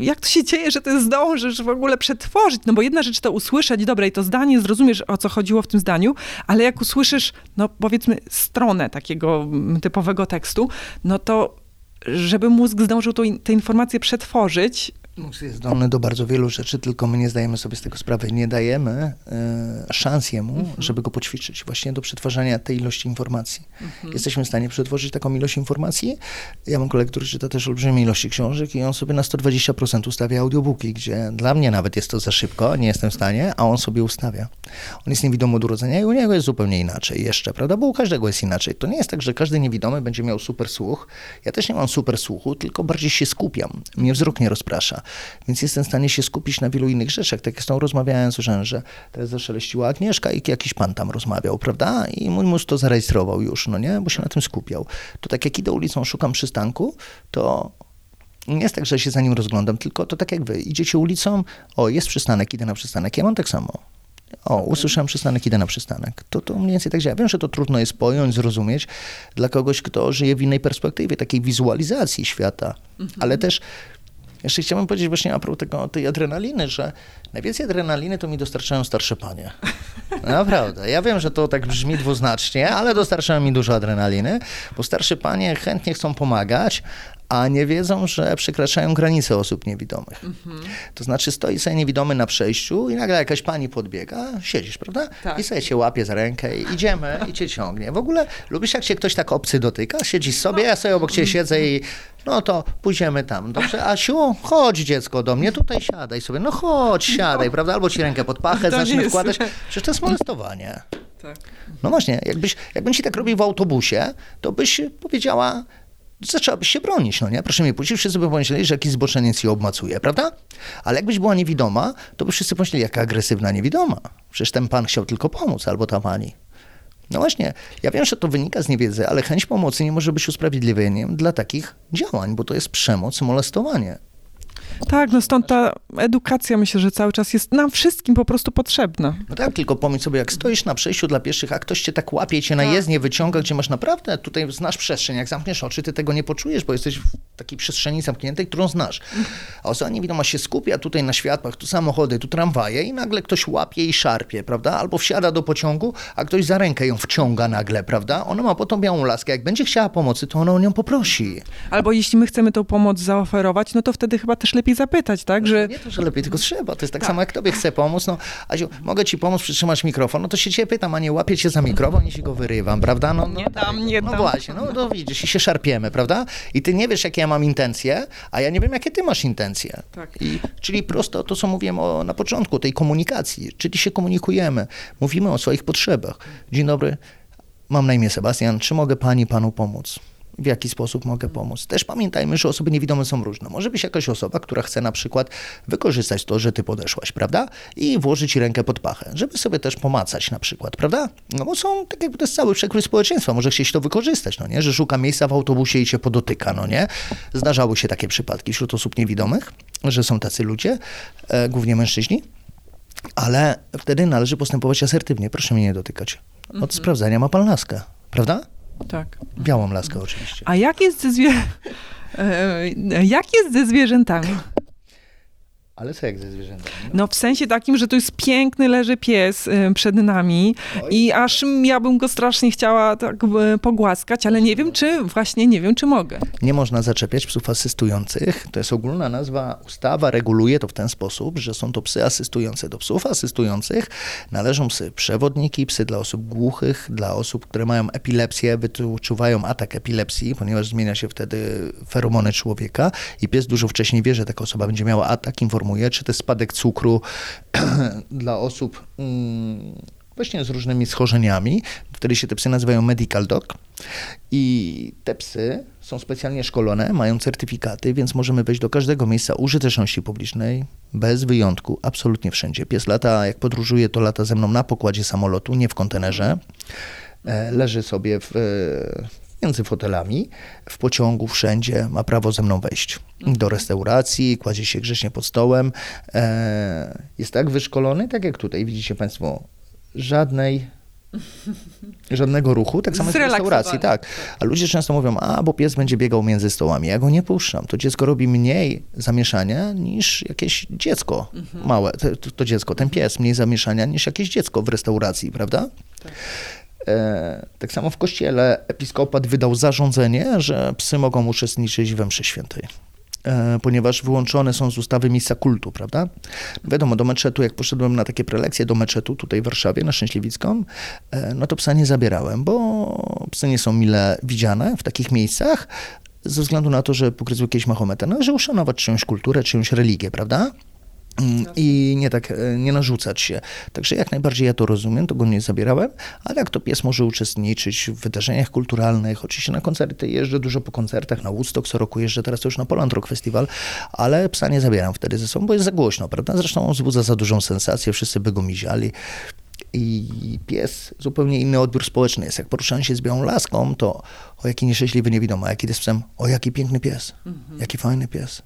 jak to się dzieje, że ty zdążysz w ogóle przetworzyć? No bo jedna rzecz to usłyszeć, dobra, i to zdanie, zrozumiesz, o co chodziło w tym zdaniu, ale jak usłyszysz, no powiedzmy, stronę takiego typowego tekstu, no to żeby mózg zdążył tą in- tę informację przetworzyć, Mózg jest zdolny do bardzo wielu rzeczy, tylko my nie zdajemy sobie z tego sprawy. Nie dajemy e, szans jemu, żeby go poćwiczyć właśnie do przetwarzania tej ilości informacji. Jesteśmy w stanie przetworzyć taką ilość informacji. Ja mam kolegę, który czyta też olbrzymie ilości książek i on sobie na 120% ustawia audiobooki, gdzie dla mnie nawet jest to za szybko, nie jestem w stanie, a on sobie ustawia. On jest niewidomy od urodzenia i u niego jest zupełnie inaczej jeszcze, prawda? Bo u każdego jest inaczej. To nie jest tak, że każdy niewidomy będzie miał super słuch. Ja też nie mam super słuchu, tylko bardziej się skupiam. Mnie wzrok nie rozprasza. Więc jestem w stanie się skupić na wielu innych rzeczach. Tak jak z tą rozmawiałem, słyszałem, że teraz zaszeleściła Agnieszka i jakiś pan tam rozmawiał, prawda? I mój mózg to zarejestrował już, no nie? Bo się na tym skupiał. To tak jak idę ulicą, szukam przystanku, to nie jest tak, że się za nim rozglądam, tylko to tak jak wy. Idziecie ulicą, o, jest przystanek, idę na przystanek. Ja mam tak samo. O, usłyszałem przystanek, idę na przystanek. To, to mniej więcej tak działa. Wiem, że to trudno jest pojąć, zrozumieć dla kogoś, kto żyje w innej perspektywie, takiej wizualizacji świata. Ale też jeszcze chciałbym powiedzieć właśnie a propos tego, tej adrenaliny, że najwięcej adrenaliny to mi dostarczają starsze panie. Naprawdę. Ja wiem, że to tak brzmi dwuznacznie, ale dostarczają mi dużo adrenaliny, bo starsze panie chętnie chcą pomagać, a nie wiedzą, że przekraczają granice osób niewidomych. To znaczy stoi sobie niewidomy na przejściu i nagle jakaś pani podbiega, siedzisz, prawda? Tak. I sobie cię łapie za rękę i idziemy i cię ciągnie. W ogóle lubisz jak się ktoś tak obcy dotyka? Siedzisz sobie, ja sobie obok ciebie siedzę i no to pójdziemy tam. Dobrze, Asiu, chodź dziecko do mnie, tutaj siadaj sobie. No chodź, siadaj, prawda? Albo ci rękę pod pachę To jest- wkładać. Przecież to jest molestowanie. Tak. No właśnie, jakbyś, jakbym ci tak robił w autobusie, to byś powiedziała, zaczęłabyś się bronić, no nie? Proszę mnie puścić, wszyscy by pomyśleli, że jakiś zboczeniec ją obmacuje, prawda? Ale jakbyś była niewidoma, to by wszyscy pomyśleli, jaka agresywna niewidoma. Przecież ten pan chciał tylko pomóc, albo ta pani. No właśnie, ja wiem, że to wynika z niewiedzy, ale chęć pomocy nie może być usprawiedliwieniem dla takich działań, bo to jest przemoc, molestowanie. Tak, no stąd ta edukacja myślę, że cały czas jest nam wszystkim po prostu potrzebna. No tak, tylko pomyśl sobie, jak stoisz na przejściu dla pieszych, a ktoś cię tak łapie i cię na jezdnię wyciąga, gdzie masz naprawdę, tutaj znasz przestrzeń, jak zamkniesz oczy, ty tego nie poczujesz, bo jesteś w takiej przestrzeni zamkniętej, którą znasz. A osoba niewidoma się skupia tutaj na światłach, tu samochody, tu tramwaje i nagle ktoś łapie i szarpie, prawda? Albo wsiada do pociągu, a ktoś za rękę ją wciąga nagle, prawda? Ona ma po tą białą laskę, jak będzie chciała pomocy, to ona o nią poprosi. Albo jeśli my chcemy tą pomoc zaoferować, no to wtedy chyba też lepiej zapytać, tak? Że Nie to, że lepiej, tylko trzeba. To jest tak, samo, jak tobie chcę pomóc. No, Aziu, mogę ci pomóc przytrzymać mikrofon? No to się cię pytam, a nie łapię cię za mikrofon i ci go wyrywam, prawda? No, no, Nie dam, nie no dam. właśnie, no to widzisz, i się szarpiemy, prawda? I ty nie wiesz, jakie ja mam intencje, a ja nie wiem, jakie ty masz intencje. Tak. I, czyli prosto to, co mówiłem o, na początku, tej komunikacji. Czyli się komunikujemy, mówimy o swoich potrzebach. Dzień dobry, mam na imię Sebastian, czy mogę pani, panu pomóc? W jaki sposób mogę pomóc? Też pamiętajmy, że osoby niewidome są różne. Może być jakaś osoba, która chce na przykład wykorzystać to, że ty podeszłaś, prawda? I włożyć ci rękę pod pachę, żeby sobie też pomacać na przykład, prawda? No bo są, tak jakby to jest cały przekrój społeczeństwa, może chcieć to wykorzystać, no nie? Że szuka miejsca w autobusie i cię podotyka, no nie? Zdarzały się takie przypadki wśród osób niewidomych, że są tacy ludzie, e, głównie mężczyźni, ale wtedy należy postępować asertywnie. Proszę mnie nie dotykać. Od sprawdzenia ma pan laskę, prawda? Tak. Białą laskę oczywiście. A jak jest ze zwie... e, jak jest ze zwierzętami? Ale co jak ze zwierzętami? No w sensie takim, że to jest piękny, leży pies e, przed nami i aż ja bym go strasznie chciała tak e, pogłaskać, ale nie wiem, czy właśnie nie wiem, czy mogę. Nie można zaczepiać psów asystujących. To jest ogólna nazwa. Ustawa reguluje to w ten sposób, że są to psy asystujące. Do psów asystujących należą psy przewodniki, psy dla osób głuchych, dla osób, które mają epilepsję, wyczuwają atak epilepsji, ponieważ zmienia się wtedy feromony człowieka i pies dużo wcześniej wie, że taka osoba będzie miała atak, informuje, czy to jest spadek cukru dla osób mm, właśnie z różnymi schorzeniami. Wtedy się te psy nazywają medical dog. I te psy są specjalnie szkolone, mają certyfikaty, więc możemy wejść do każdego miejsca użyteczności publicznej bez wyjątku, absolutnie wszędzie. Pies lata, jak podróżuje, to lata ze mną na pokładzie samolotu, nie w kontenerze. E, Leży sobie w, między fotelami, w pociągu, wszędzie, ma prawo ze mną wejść. Do restauracji, kładzie się grzecznie pod stołem. E, Jest tak wyszkolony, tak jak tutaj widzicie Państwo, żadnej żadnego ruchu, tak samo jest w restauracji, tak. A ludzie często mówią, a bo pies będzie biegał między stołami. Ja go nie puszczam. To dziecko robi mniej zamieszania niż jakieś dziecko małe. To, to, dziecko, ten pies mniej zamieszania niż jakieś dziecko w restauracji, prawda? E, tak samo w kościele episkopat wydał zarządzenie, że psy mogą uczestniczyć we mszy świętej. E, ponieważ wyłączone są z ustawy miejsca kultu, prawda? Wiadomo, do meczetu, jak poszedłem na takie prelekcje do meczetu tutaj w Warszawie, na Szczęśliwicką, e, no to psa nie zabierałem, bo psy nie są mile widziane w takich miejscach, ze względu na to, że pokryzły kiedyś Mahometa. Należy uszanować czyjąś kulturę, czyjąś religię, prawda? Mm, I nie tak, e, nie narzucać się. Także jak najbardziej ja to rozumiem, to go nie zabierałem, ale jak to pies może uczestniczyć w wydarzeniach kulturalnych, oczywiście na koncerty, jeżdżę dużo po koncertach, na Woodstock co roku jeżdżę, teraz to już na Poland Rock Festival, ale psa nie zabieram wtedy ze sobą, bo jest za głośno, prawda? Zresztą on wzbudza za dużą sensację, wszyscy by go miziali. I pies, zupełnie inny odbiór społeczny jest. Jak poruszałem się z białą laską, to o jaki nieszczęśliwy niewidomy, a jak idę z psem, o jaki piękny pies, jaki fajny pies.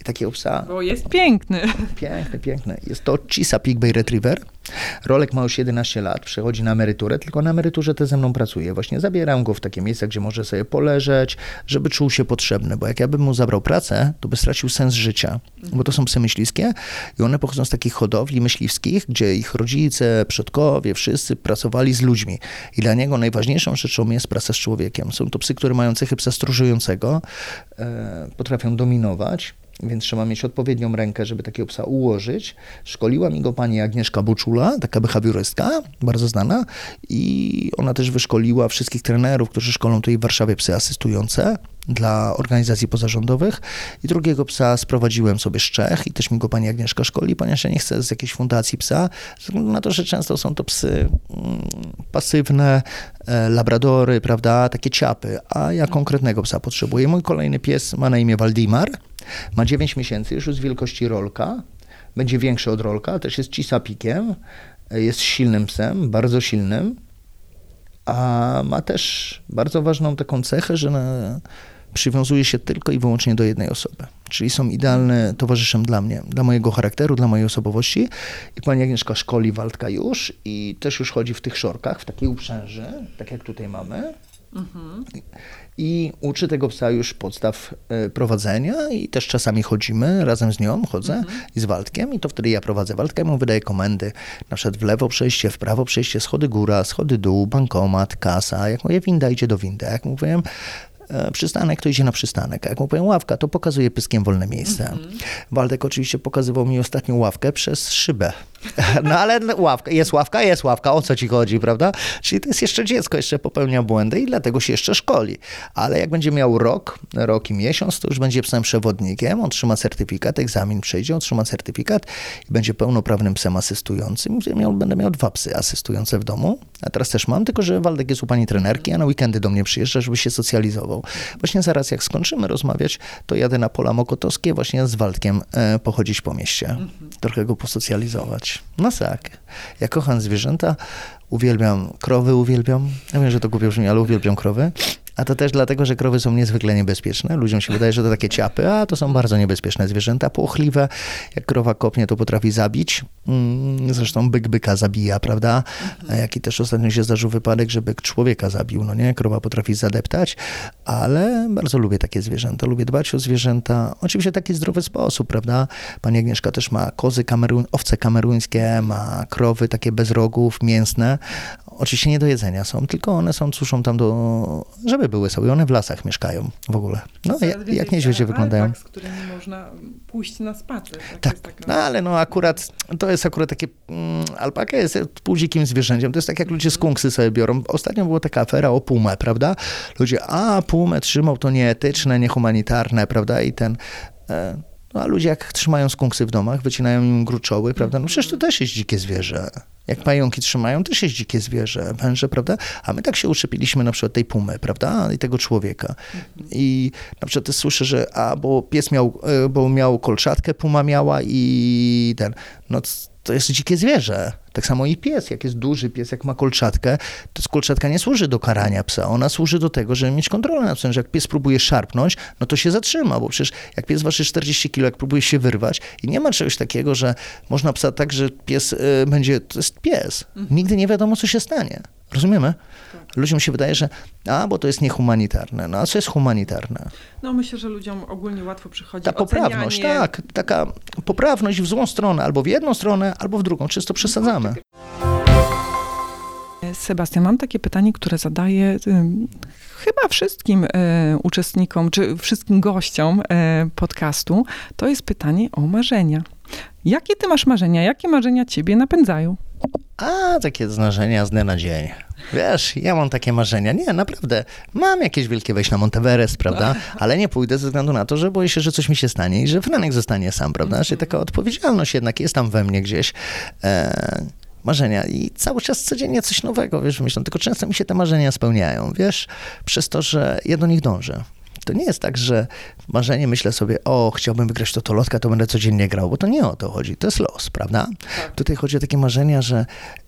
I takiego psa Bo jest piękny. Piękny, piękny. Jest to Chisa Pig Bay Retriever. Rolek ma już 11 lat, przechodzi na emeryturę, tylko na emeryturze też ze mną pracuje. Właśnie zabieram go w takie miejsca, gdzie może sobie poleżeć, żeby czuł się potrzebny, bo jak ja bym mu zabrał pracę, to by stracił sens życia, bo to są psy myśliwskie i one pochodzą z takich hodowli myśliwskich, gdzie ich rodzice, przodkowie, wszyscy pracowali z ludźmi i dla niego najważniejszą rzeczą jest praca z człowiekiem. Są to psy, które mają cechy psa stróżującego, e, potrafią dominować, więc trzeba mieć odpowiednią rękę, żeby takiego psa ułożyć. Szkoliła mi go pani Agnieszka Buczula, taka behawiorystka, bardzo znana i ona też wyszkoliła wszystkich trenerów, którzy szkolą tutaj w Warszawie psy asystujące dla organizacji pozarządowych i drugiego psa sprowadziłem sobie z Czech i też mi go pani Agnieszka szkoli, ponieważ ja nie chcę z jakiejś fundacji psa, ze względu na to, że często są to psy mm, pasywne, e, labradory, prawda, takie ciapy, a ja konkretnego psa potrzebuję. Mój kolejny pies ma na imię Waldimar, ma 9 miesięcy, już jest wielkości rolka, będzie większy od rolka, też jest cisapikiem, jest silnym psem, bardzo silnym, a ma też bardzo ważną taką cechę, że na, przywiązuje się tylko i wyłącznie do jednej osoby. Czyli są idealne towarzyszem dla mnie, dla mojego charakteru, dla mojej osobowości. I pani Agnieszka szkoli Waldka już i też już chodzi w tych szorkach, w takiej uprzęży, tak jak tutaj mamy. I uczy tego psa już podstaw e, prowadzenia i też czasami chodzimy razem z nią, chodzę i z Waldkiem i to wtedy ja prowadzę Waldka i mu wydaję komendy, na przykład w lewo przejście, w prawo przejście, schody góra, schody dół, bankomat, kasa, jak mówię winda, idzie do windy, jak mówię e, przystanek, to idzie na przystanek. A jak mu powiem ławka, to pokazuje pyskiem wolne miejsce. Waldek oczywiście pokazywał mi ostatnią ławkę przez szybę. No ale ławka, jest ławka, jest ławka, o co ci chodzi, prawda? Czyli to jest jeszcze dziecko, jeszcze popełnia błędy i dlatego się jeszcze szkoli. Ale jak będzie miał rok, rok i miesiąc, to już będzie psem przewodnikiem, otrzyma certyfikat, egzamin przejdzie, otrzyma certyfikat i będzie pełnoprawnym psem asystującym. Miał, będę miał dwa psy asystujące w domu, a teraz też mam, tylko że Waldek jest u pani trenerki, a na weekendy do mnie przyjeżdża, żeby się socjalizował. Właśnie zaraz jak skończymy rozmawiać, to jadę na pola mokotowskie właśnie z Waldkiem e, pochodzić po mieście, trochę go posocjalizować. No tak, ja kocham zwierzęta, uwielbiam krowy, uwielbiam, ja wiem, że to głupio brzmi, ale uwielbiam krowy. A to też dlatego, że krowy są niezwykle niebezpieczne. Ludziom się wydaje, że to takie ciapy, a to są bardzo niebezpieczne zwierzęta, płochliwe. Jak krowa kopnie, to potrafi zabić. Mm, Zresztą byk byka zabija, prawda? A jaki też ostatnio się zdarzył wypadek, że byk człowieka zabił, no nie? Krowa potrafi zadeptać, ale bardzo lubię takie zwierzęta. Lubię dbać o zwierzęta. Oczywiście w taki zdrowy sposób, prawda? Pani Agnieszka też ma kozy kamerun, owce kameruńskie, ma krowy takie bez rogów, mięsne. Oczywiście nie do jedzenia są, tylko one są, suszą tam do, żeby były sobie. One w lasach mieszkają w ogóle. No, jak, jak alpak, wyglądają. z którymi można pójść na spacer. Tak, Tak, no ale no akurat, to jest akurat takie, mm, alpaka jest pół dzikim zwierzęciem, to jest tak jak ludzie skunksy sobie biorą. Ostatnio była taka afera o pumę, prawda? Ludzie, a pumę trzymał, to nieetyczne, niehumanitarne, prawda? I ten... E, no a ludzie jak trzymają skunksy w domach, wycinają im gruczoły, prawda? No przecież to też jest dzikie zwierzę. Jak pająki trzymają, też jest dzikie zwierzę, węże, prawda? A my tak się uczepiliśmy na przykład tej pumy, prawda? I tego człowieka. I na przykład też słyszę, że a, bo pies miał, e, bo miał kolczatkę, puma miała i ten, no to jest dzikie zwierzę. Tak samo i pies, jak jest duży pies, jak ma kolczatkę, to kolczatka nie służy do karania psa, ona służy do tego, żeby mieć kontrolę nad psem, że jak pies próbuje szarpnąć, no to się zatrzyma, bo przecież jak pies waży 40 kg, jak próbuje się wyrwać i nie ma czegoś takiego, że można psa tak, że pies y, będzie, to jest pies. Nigdy nie wiadomo, co się stanie. Rozumiemy? Ludziom się wydaje, że a, bo to jest niehumanitarne. No a co jest humanitarne? No myślę, że ludziom ogólnie łatwo przychodzi Ta poprawność, ocenianie... tak, taka poprawność w złą stronę, albo w jedną stronę, albo w drugą. Czysto przesadzamy. Sebastian, mam takie pytanie, które zadaję ym, chyba wszystkim e, uczestnikom, czy wszystkim gościom e, podcastu. To jest pytanie o marzenia. Jakie ty masz marzenia? Jakie marzenia ciebie napędzają? A, takie znaczenia z dnia na dzień. Wiesz, ja mam takie marzenia. Nie, naprawdę. Mam jakieś wielkie wejść na Monteverest, prawda? Ale nie pójdę ze względu na to, że boję się, że coś mi się stanie i że Franek zostanie sam, prawda? Czyli taka odpowiedzialność jednak jest tam we mnie gdzieś. E, marzenia i cały czas codziennie coś nowego, wiesz, myślę, tylko często mi się te marzenia spełniają, wiesz, przez to, że ja do nich dążę. To nie jest tak, że marzenie myślę sobie, o, chciałbym wygrać to lotka, to będę codziennie grał, bo to nie o to chodzi, to jest los, prawda? Tutaj chodzi o takie marzenia, że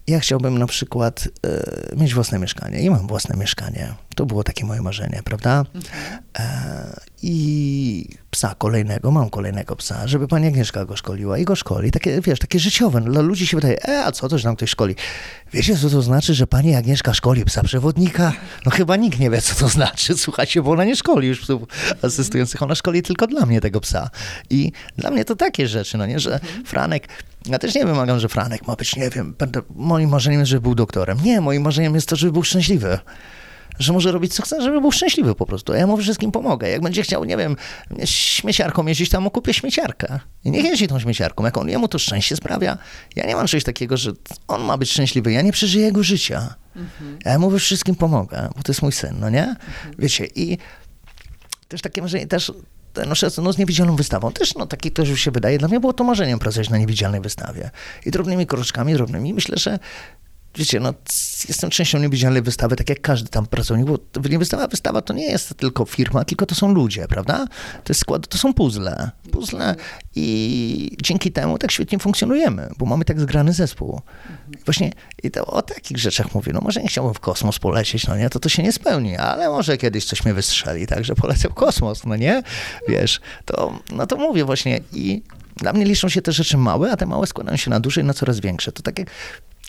ja chciałbym na przykład e, mieć własne mieszkanie i mam własne mieszkanie. To było takie moje marzenie, prawda? E, I psa kolejnego, mam kolejnego psa, żeby pani Agnieszka go szkoliła i go szkoli. Takie, wiesz, takie życiowe. Dla ludzi się wydaje, e, a co to, tam ktoś szkoli? Wiecie, co to znaczy, że pani Agnieszka szkoli psa przewodnika? No chyba nikt nie wie, co to znaczy. Słuchajcie, bo ona nie szkoli już psów asystujących, ona szkoli tylko dla mnie tego psa. I dla mnie to takie rzeczy, no nie, że Franek, ja też nie wymagam, że Franek ma być, nie wiem, będę, moim marzeniem jest, żeby był doktorem. Nie, moim marzeniem jest to, żeby był szczęśliwy że może robić co chce, żeby był szczęśliwy po prostu. Ja mu wszystkim pomogę. Jak będzie chciał, nie wiem, śmieciarką jeździć, to mu kupię śmieciarkę. I niech jeździ tą śmieciarką. Jak on jemu to szczęście sprawia, ja nie mam czegoś takiego, że on ma być szczęśliwy. Ja nie przeżyję jego życia. Ja mu we wszystkim pomogę, bo to jest mój syn, no nie? Wiecie, i też takie marzenie, też no, no, z niewidzialną wystawą. Też no, taki też już się wydaje. Dla mnie było to marzeniem pracować na niewidzialnej wystawie. I drobnymi kroczkami, drobnymi. Myślę, że wiecie, no, jestem częścią niewidzialnej wystawy, tak jak każdy tam pracownik, bo wystawa, wystawa to nie jest tylko firma, tylko to są ludzie, prawda? To, jest skład, to są puzzle. Puzzle i dzięki temu tak świetnie funkcjonujemy, bo mamy tak zgrany zespół. I właśnie i to o takich rzeczach mówię, no może nie chciałbym w kosmos polecieć, no nie, to to się nie spełni, ale może kiedyś coś mnie wystrzeli, tak, że polecę w kosmos, no nie? Wiesz, to, no to mówię właśnie i dla mnie liczą się te rzeczy małe, a te małe składają się na duże i na coraz większe. To tak jak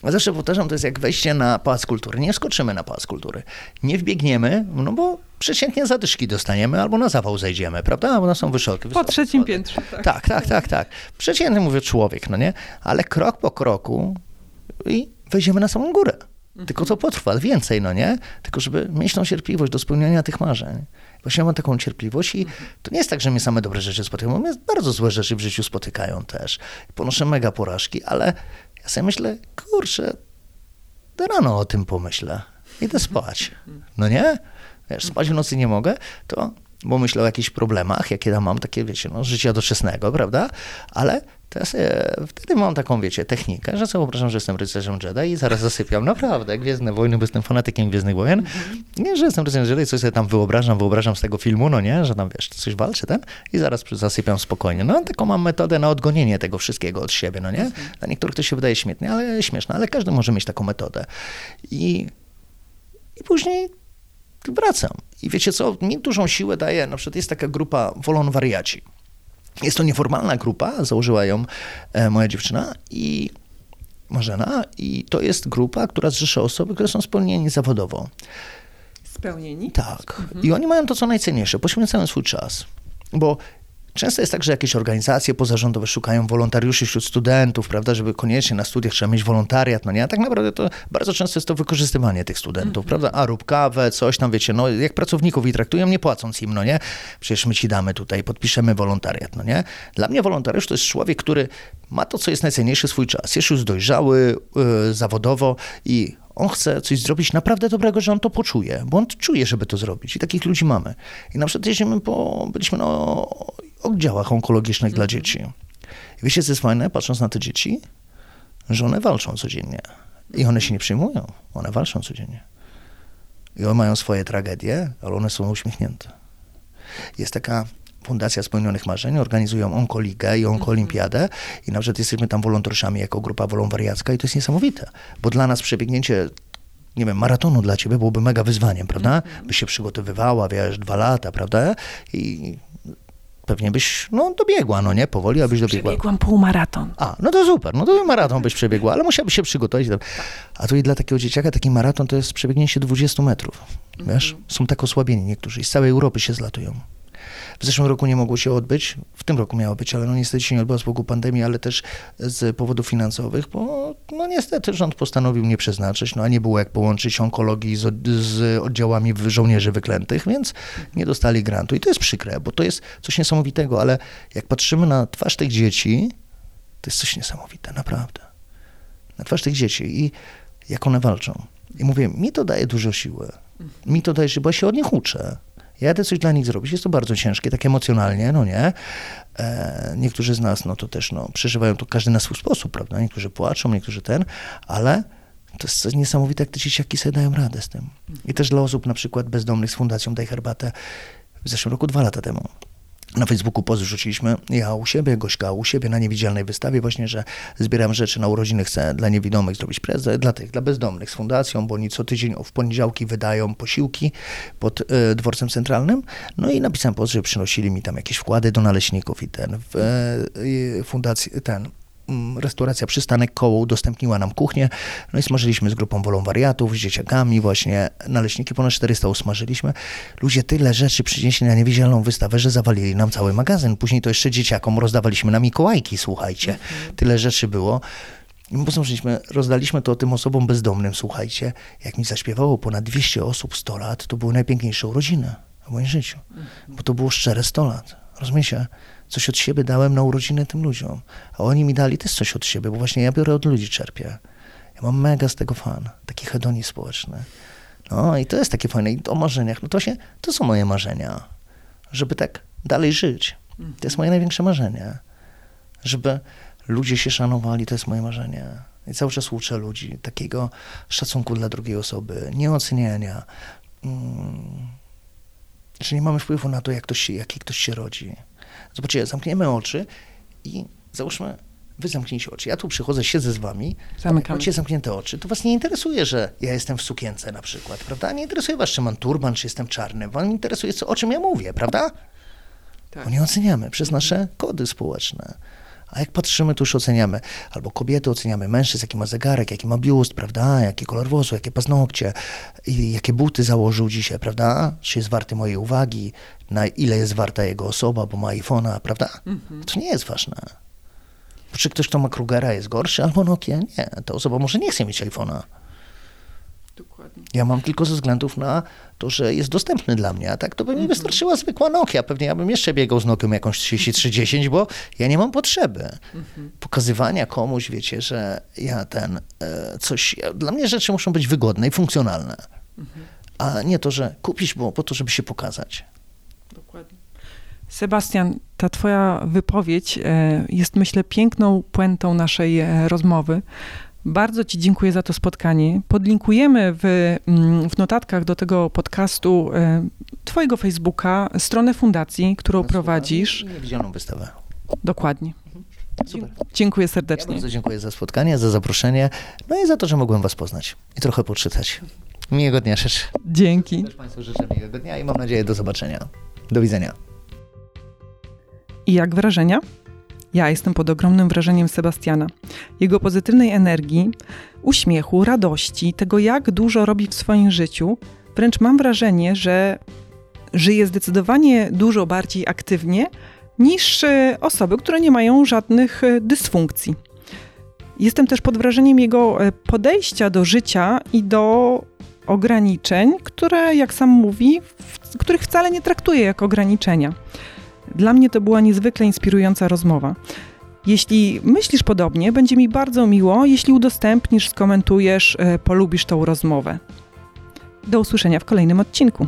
zawsze powtarzam, to jest jak wejście na Pałac Kultury. Nie skoczymy na Pałac Kultury. Nie wbiegniemy, no bo przeciętnie zadyszki dostaniemy albo na zawał zejdziemy, prawda? One są wysokie. Po trzecim piętrze, tak. Tak, tak, tak, tak. Przeciętnie mówię człowiek, no nie? Ale krok po kroku i wejdziemy na samą górę. Tylko to potrwa więcej, no nie? Tylko żeby mieć tą cierpliwość do spełniania tych marzeń. Właśnie mam taką cierpliwość i to nie jest tak, że mnie same dobre rzeczy spotykają. Mnie bardzo złe rzeczy w życiu spotykają też. Ponoszę mega porażki, ale ja sobie myślę, kurczę, rano o tym pomyślę. Idę spać. No nie? Wiesz, spać w nocy nie mogę, to bo myślę o jakichś problemach, jakie tam mam, takie, wiecie, no, życia doczesnego, prawda? Ale sobie, wtedy mam taką, wiecie, technikę, że sobie wyobrażam, że jestem rycerzem Jedi i zaraz zasypiam. Naprawdę, Gwiezdne Wojny, bo jestem fanatykiem Gwiezdnych Wojen. Nie, że jestem rycerzem Jedi, coś sobie tam wyobrażam, wyobrażam z tego filmu, no nie, że tam, wiesz, coś walczy ten i zaraz zasypiam spokojnie. No, taką mam metodę na odgonienie tego wszystkiego od siebie, no nie? Dla niektórych to się wydaje śmieszne, ale śmieszne, ale każdy może mieć taką metodę. I, i później wracam. I wiecie co, mi dużą siłę daje, na przykład jest taka grupa Wolon Wariaci. Jest to nieformalna grupa, założyła ją e, moja dziewczyna i Marzena i to jest grupa, która zrzesza osoby, które są spełnieni zawodowo. Spełnieni? Tak. Mhm. I oni mają to, co najcenniejsze, poświęcają swój czas. Bo Często jest tak, że jakieś organizacje pozarządowe szukają wolontariuszy wśród studentów, prawda, żeby koniecznie na studiach trzeba mieć wolontariat, no nie? A tak naprawdę to bardzo często jest to wykorzystywanie tych studentów, mm -hmm. prawda? A rób kawę, coś tam, wiecie, no jak pracowników i traktują, nie płacąc im, no nie? Przecież my ci damy tutaj, podpiszemy wolontariat, no nie? Dla mnie wolontariusz to jest człowiek, który ma to, co jest najcenniejsze, swój czas. Jest już dojrzały yy, zawodowo i on chce coś zrobić naprawdę dobrego, że on to poczuje, bo on czuje, żeby to zrobić. I takich ludzi mamy. I na przykład jeździmy po, byliśmy na oddziałach onkologicznych dla mhm. dzieci. I wiecie, co jest fajne, patrząc na te dzieci? Że one walczą codziennie. I one się nie przyjmują. One walczą codziennie. I one mają swoje tragedie, ale one są uśmiechnięte. Jest taka Fundacja Spełnionych Marzeń, organizują Onkoligę i Onkolimpiadę mhm. i na przykład jesteśmy tam wolontariuszami jako grupa Wolontariacka i to jest niesamowite, bo dla nas przebiegnięcie nie wiem, maratonu dla ciebie byłoby mega wyzwaniem, prawda? Mhm. Byś się przygotowywała, wiesz, dwa lata, prawda? I pewnie byś, no, dobiegła, no nie? Powoli, abyś dobiegła. Przebiegłam półmaraton. A, no to super, no to maraton byś przebiegła, ale musiałabyś się przygotować. A tu i dla takiego dzieciaka taki maraton to jest przebiegnięcie 20 metrów, wiesz? Mhm. Są tak osłabieni niektórzy i z całej Europy się zlatują. W zeszłym roku nie mogło się odbyć, w tym roku miało być, ale no niestety się nie odbyło z powodu pandemii, ale też z powodów finansowych, bo no niestety rząd postanowił nie przeznaczyć, no a nie było jak połączyć onkologii z, z oddziałami żołnierzy wyklętych, więc nie dostali grantu. I to jest przykre, bo to jest coś niesamowitego, ale jak patrzymy na twarz tych dzieci, to jest coś niesamowite, naprawdę. Na twarz tych dzieci i jak one walczą. I mówię, mi to daje dużo siły. Mi to daje, bo ja się od nich uczę. Ja jadę coś dla nich zrobić. Jest to bardzo ciężkie, tak emocjonalnie, no nie? E, niektórzy z nas, no to też, no, przeżywają to każdy na swój sposób, prawda? Niektórzy płaczą, niektórzy ten, ale to jest coś niesamowite, jak te dzieciaki sobie dają radę z tym. I też dla osób na przykład bezdomnych z Fundacją Daj Herbatę w zeszłym roku, dwa lata temu, na Facebooku post rzuciliśmy, ja u siebie, Gośka u siebie na niewidzialnej wystawie właśnie, że zbieram rzeczy na urodziny, chcę dla niewidomych zrobić prezent, dla tych, dla bezdomnych z fundacją, bo oni co tydzień w poniedziałki wydają posiłki pod e, dworcem centralnym, no i napisałem post, że przynosili mi tam jakieś wkłady do naleśników i ten, w e, fundacji, ten, restauracja Przystanek Koło udostępniła nam kuchnię, no i smażyliśmy z grupą wolontariatów, z dzieciakami właśnie, naleśniki ponad 400 usmażyliśmy. Ludzie tyle rzeczy przynieśli na niewidzialną wystawę, że zawalili nam cały magazyn. Później to jeszcze dzieciakom rozdawaliśmy na Mikołajki, słuchajcie. Tyle rzeczy było. I my posłuchaliśmy, rozdaliśmy to tym osobom bezdomnym, słuchajcie. Jak mi zaśpiewało ponad 200 osób 100 lat, to były najpiękniejsze urodziny w moim życiu. Bo to było szczere 100 lat. Rozumiecie? Coś od siebie dałem na urodziny tym ludziom. A oni mi dali też coś od siebie, bo właśnie ja biorę od ludzi, czerpię. Ja mam mega z tego fan. Taki hedonizm społeczny. No i to jest takie fajne. I o marzeniach, no to się, to są moje marzenia. Żeby tak dalej żyć. To jest moje największe marzenie. Żeby ludzie się szanowali, to jest moje marzenie. I cały czas uczę ludzi takiego szacunku dla drugiej osoby, nieoceniania. Mm, że nie mamy wpływu na to, jak ktoś się, jaki ktoś się rodzi. Zobaczcie, zamkniemy oczy i załóżmy, wy zamknijcie oczy. Ja tu przychodzę, siedzę z wami, Zamykamy. macie zamknięte oczy. To was nie interesuje, że ja jestem w sukience na przykład, prawda? Nie interesuje was, czy mam turban, czy jestem czarny. Wam interesuje, co, o czym ja mówię, prawda? Tak. Bo nie oceniamy przez nasze kody społeczne. A jak patrzymy, to już oceniamy. Albo kobiety oceniamy, mężczyzn, jaki ma zegarek, jaki ma biust, prawda? Jaki kolor włosu, jakie paznokcie, i jakie buty założył dzisiaj, prawda? Czy jest warty mojej uwagi, na ile jest warta jego osoba, bo ma iPhone'a, prawda? To nie jest ważne. Czy ktoś, kto ma Krugera jest gorszy albo Nokia? Nie, ta osoba może nie chce mieć iPhone'a. Dokładnie. Ja mam tylko ze względów na to, że jest dostępny dla mnie, a tak to by Mhm. mi wystarczyła zwykła Nokia. Pewnie ja bym jeszcze biegał z Nokią jakąś 3310, bo ja nie mam potrzeby Mhm. pokazywania komuś, wiecie, że ja ten e, coś. Dla mnie rzeczy muszą być wygodne i funkcjonalne, Mhm. a nie to, że kupisz było po to, żeby się pokazać. Dokładnie. Sebastian, ta Twoja wypowiedź e, jest, myślę, piękną puentą naszej e, rozmowy. Bardzo Ci dziękuję za to spotkanie. Podlinkujemy w, mm, w notatkach do tego podcastu e, Twojego Facebooka, stronę fundacji, którą prowadzisz. Niewidzialną wystawę. Dokładnie. Super. Dziękuję Ja serdecznie. bardzo dziękuję za spotkanie, za zaproszenie, no i za to, że mogłem Was poznać i trochę poczytać. Miłego dnia życzę. Dzięki. Też Państwu życzę miłego dnia i mam nadzieję do zobaczenia. Do widzenia. I jak wrażenia? Ja jestem pod ogromnym wrażeniem Sebastiana. Jego pozytywnej energii, uśmiechu, radości, tego jak dużo robi w swoim życiu. Wręcz mam wrażenie, że żyje zdecydowanie dużo bardziej aktywnie niż e, osoby, które nie mają żadnych e, dysfunkcji. Jestem też pod wrażeniem jego e, podejścia do życia i do ograniczeń, które, jak sam mówi, w, których wcale nie traktuje jako ograniczenia. Dla mnie to była niezwykle inspirująca rozmowa. Jeśli myślisz podobnie, będzie mi bardzo miło, jeśli udostępnisz, skomentujesz, e, polubisz tą rozmowę. Do usłyszenia w kolejnym odcinku.